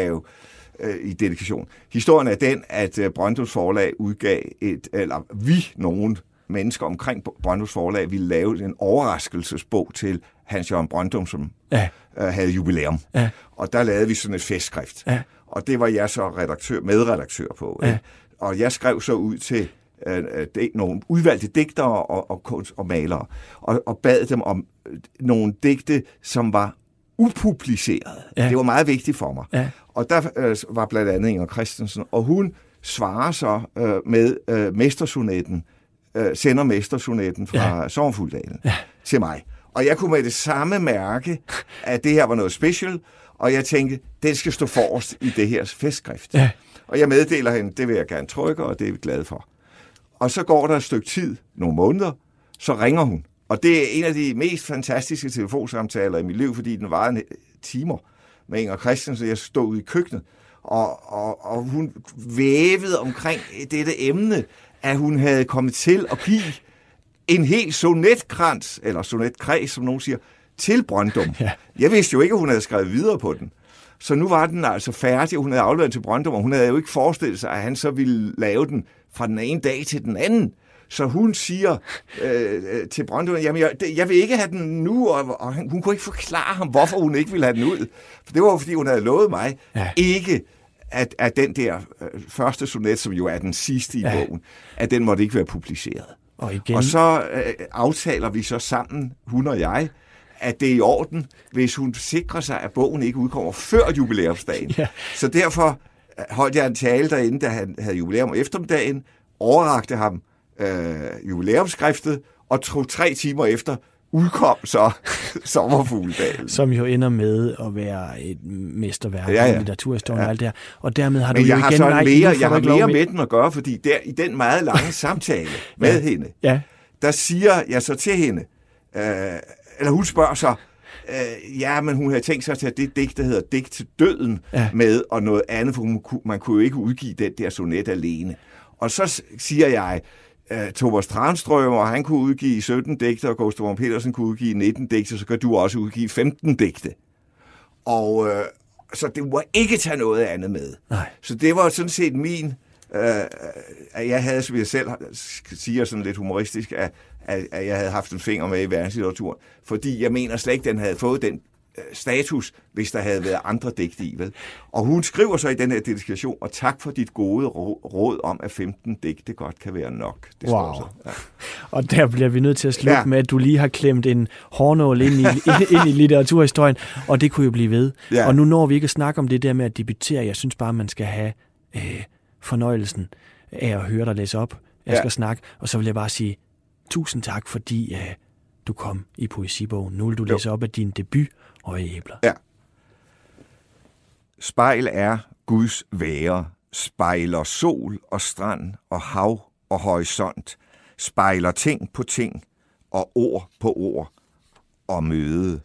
S2: Øh, i dedikation. Historien er den, at øh, Brøndums Forlag udgav et, eller vi, nogen mennesker omkring Brøndums Forlag, ville lave en overraskelsesbog til Hans Jørgen Brøndum, som
S3: Ja,
S2: øh, havde jubilæum.
S3: Ja.
S2: Og der lavede vi sådan et festskrift.
S3: Ja.
S2: Og det var jeg så redaktør, medredaktør på.
S3: Ja.
S2: Ikke? Og jeg skrev så ud til øh, nogle udvalgte digtere og, og, kunst- og malere, og, og bad dem om øh, nogle digte, som var upublicerede.
S3: Ja.
S2: Det var meget vigtigt for mig.
S3: Ja.
S2: Og der øh, var blandt andet Inger Christensen, og hun svarer så øh, med øh, mestersonetten, øh, sender mestersonetten fra ja. Sommerfugldalen ja. til mig. Og jeg kunne med det samme mærke, at det her var noget special, og jeg tænkte, den skal stå forrest i det her festskrift.
S3: Ja.
S2: Og jeg meddeler hende, det vil jeg gerne trykke, og det er vi glade for. Og så går der et stykke tid, nogle måneder, så ringer hun Og det er en af de mest fantastiske telefonsamtaler i mit liv, fordi den var en timer med Inger Christensen. Jeg stod ude i køkkenet, og, og, og hun vævede omkring dette emne, at hun havde kommet til at give en helt sonetkrans, eller sonetkreds, som nogen siger, til Brøndum. Ja. Jeg vidste jo ikke, at hun havde skrevet videre på den. Så nu var den altså færdig, og hun havde afleveret til Brøndum, og hun havde jo ikke forestillet sig, at han så ville lave den fra den ene dag til den anden. Så hun siger øh, øh til Brøndum, jamen jeg, jeg vil ikke have den nu, og, og hun kunne ikke forklare ham, hvorfor hun ikke ville have den ud. For det var jo, fordi hun havde lovet mig ja. ikke at, at den der øh, første sonet, som jo er den sidste i ja. bogen, at den måtte ikke være publiceret. Og, igen... og så øh, aftaler vi så sammen, hun og jeg, at det er i orden, hvis hun sikrer sig, at bogen ikke udkommer før jubilæumsdagen. Ja. Så derfor øh, holdt jeg en tale derinde, da han havde jubilæum om eftermiddagen, overrakte ham øh, jubilæumsskriftet, og tog tre timer efter udkom så Sommerfugledalen.
S3: Som jo ender med at være et mesterværk ja, ja. i litteraturhistorien ja. og alt det her. Og dermed har Men du
S2: jeg
S3: jo
S2: har
S3: igen...
S2: Så nej, mere, jeg har mere med den at gøre, fordi der, i den meget lange samtale med ja. hende, ja. der siger jeg så til hende, øh, eller hun spørger så, øh, ja, men hun havde tænkt sig at tage det digt, der hedder Digt til døden ja. med, og noget andet, for hun, man kunne jo ikke udgive den der sonet alene. Og så siger jeg, uh, Thomas Transtrøm, og han kunne udgive 17 digte, og Gustav Petersen kunne udgive 19 digte, så kan du også udgive 15 digte. Og uh, så det må ikke tage noget andet med. Nej. Så det var sådan set min, uh, at jeg havde, som jeg selv siger sådan lidt humoristisk, at, at jeg havde haft en finger med i verdenslitteraturen, fordi jeg mener slet ikke, den havde fået den Øh, status, hvis der havde været andre digte i. Vel? Og hun skriver så i den her dedikation, og tak for dit gode råd om, at 15 digte godt kan være nok.
S3: Det wow. Så. Ja. Og der bliver vi nødt til at slutte ja. med, at du lige har klemt en hårnål ind i, ind i litteraturhistorien, og det kunne jo blive ved. Ja. Og nu når vi ikke at snakke om det der med at debutere. Jeg synes bare, man skal have øh, fornøjelsen af at høre dig læse op. Jeg ja. skal snakke, og så vil jeg bare sige tusind tak, fordi øh, du kom i poesibogen. Nu vil du læse jo. op af din debut, og æbler.
S2: Ja. Spejl er Guds være, spejler sol og strand og hav og horisont, spejler ting på ting og ord på ord og møde.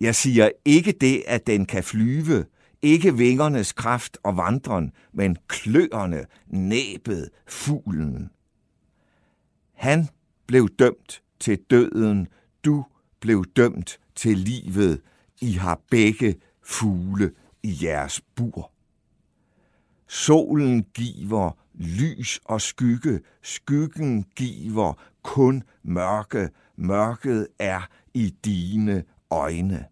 S2: Jeg siger ikke det, at den kan flyve, ikke vingernes kraft og vandren, men kløerne, næbet, fuglen. Han blev dømt til døden, du blev dømt til livet. I har begge fugle i jeres bur. Solen giver lys og skygge, skyggen giver kun mørke, mørket er i dine øjne.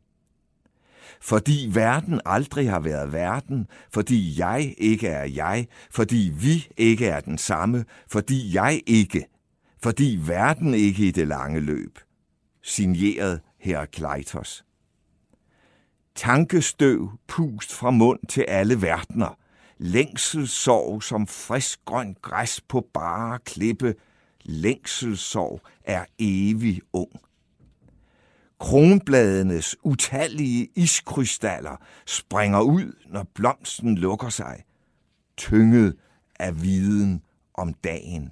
S2: Fordi verden aldrig har været verden, fordi jeg ikke er jeg, fordi vi ikke er den samme, fordi jeg ikke, fordi verden ikke i det lange løb. Signeret Herakleitos. Tankestøv pust fra mund til alle verdener. Længselssorg som frisk grøn græs på bare klippe. Længselssorg er evig ung. Kronbladenes utallige iskrystaller springer ud, når blomsten lukker sig, tynget af viden om dagen.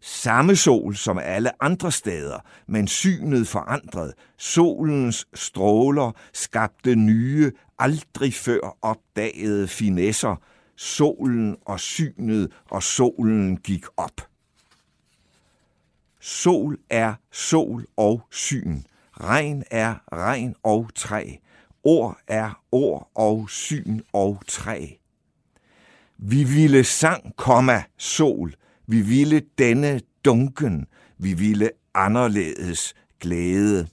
S2: Samme sol som alle andre steder, men synet forandret. Solens stråler skabte nye, aldrig før opdagede finesser. Solen og synet, og solen gik op. Sol er sol og syn. Regn er regn og træ. Ord er ord og syn og træ. Vi ville sang, komma, sol, vi ville denne dunken, vi ville anderledes glæde.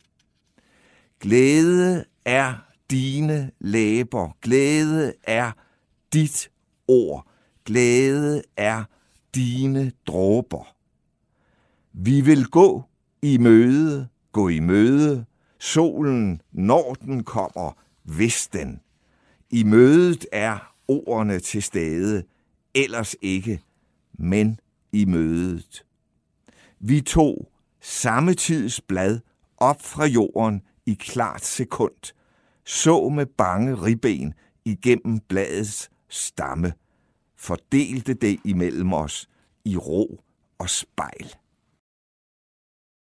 S2: Glæde er dine læber, glæde er dit ord, glæde er dine dråber. Vi vil gå i møde, gå i møde, solen, når den kommer, hvis den. I mødet er ordene til stede, ellers ikke, men i mødet. Vi tog samme tids blad op fra jorden i klart sekund, så med bange ribben igennem bladets stamme, fordelte det imellem os i ro og spejl.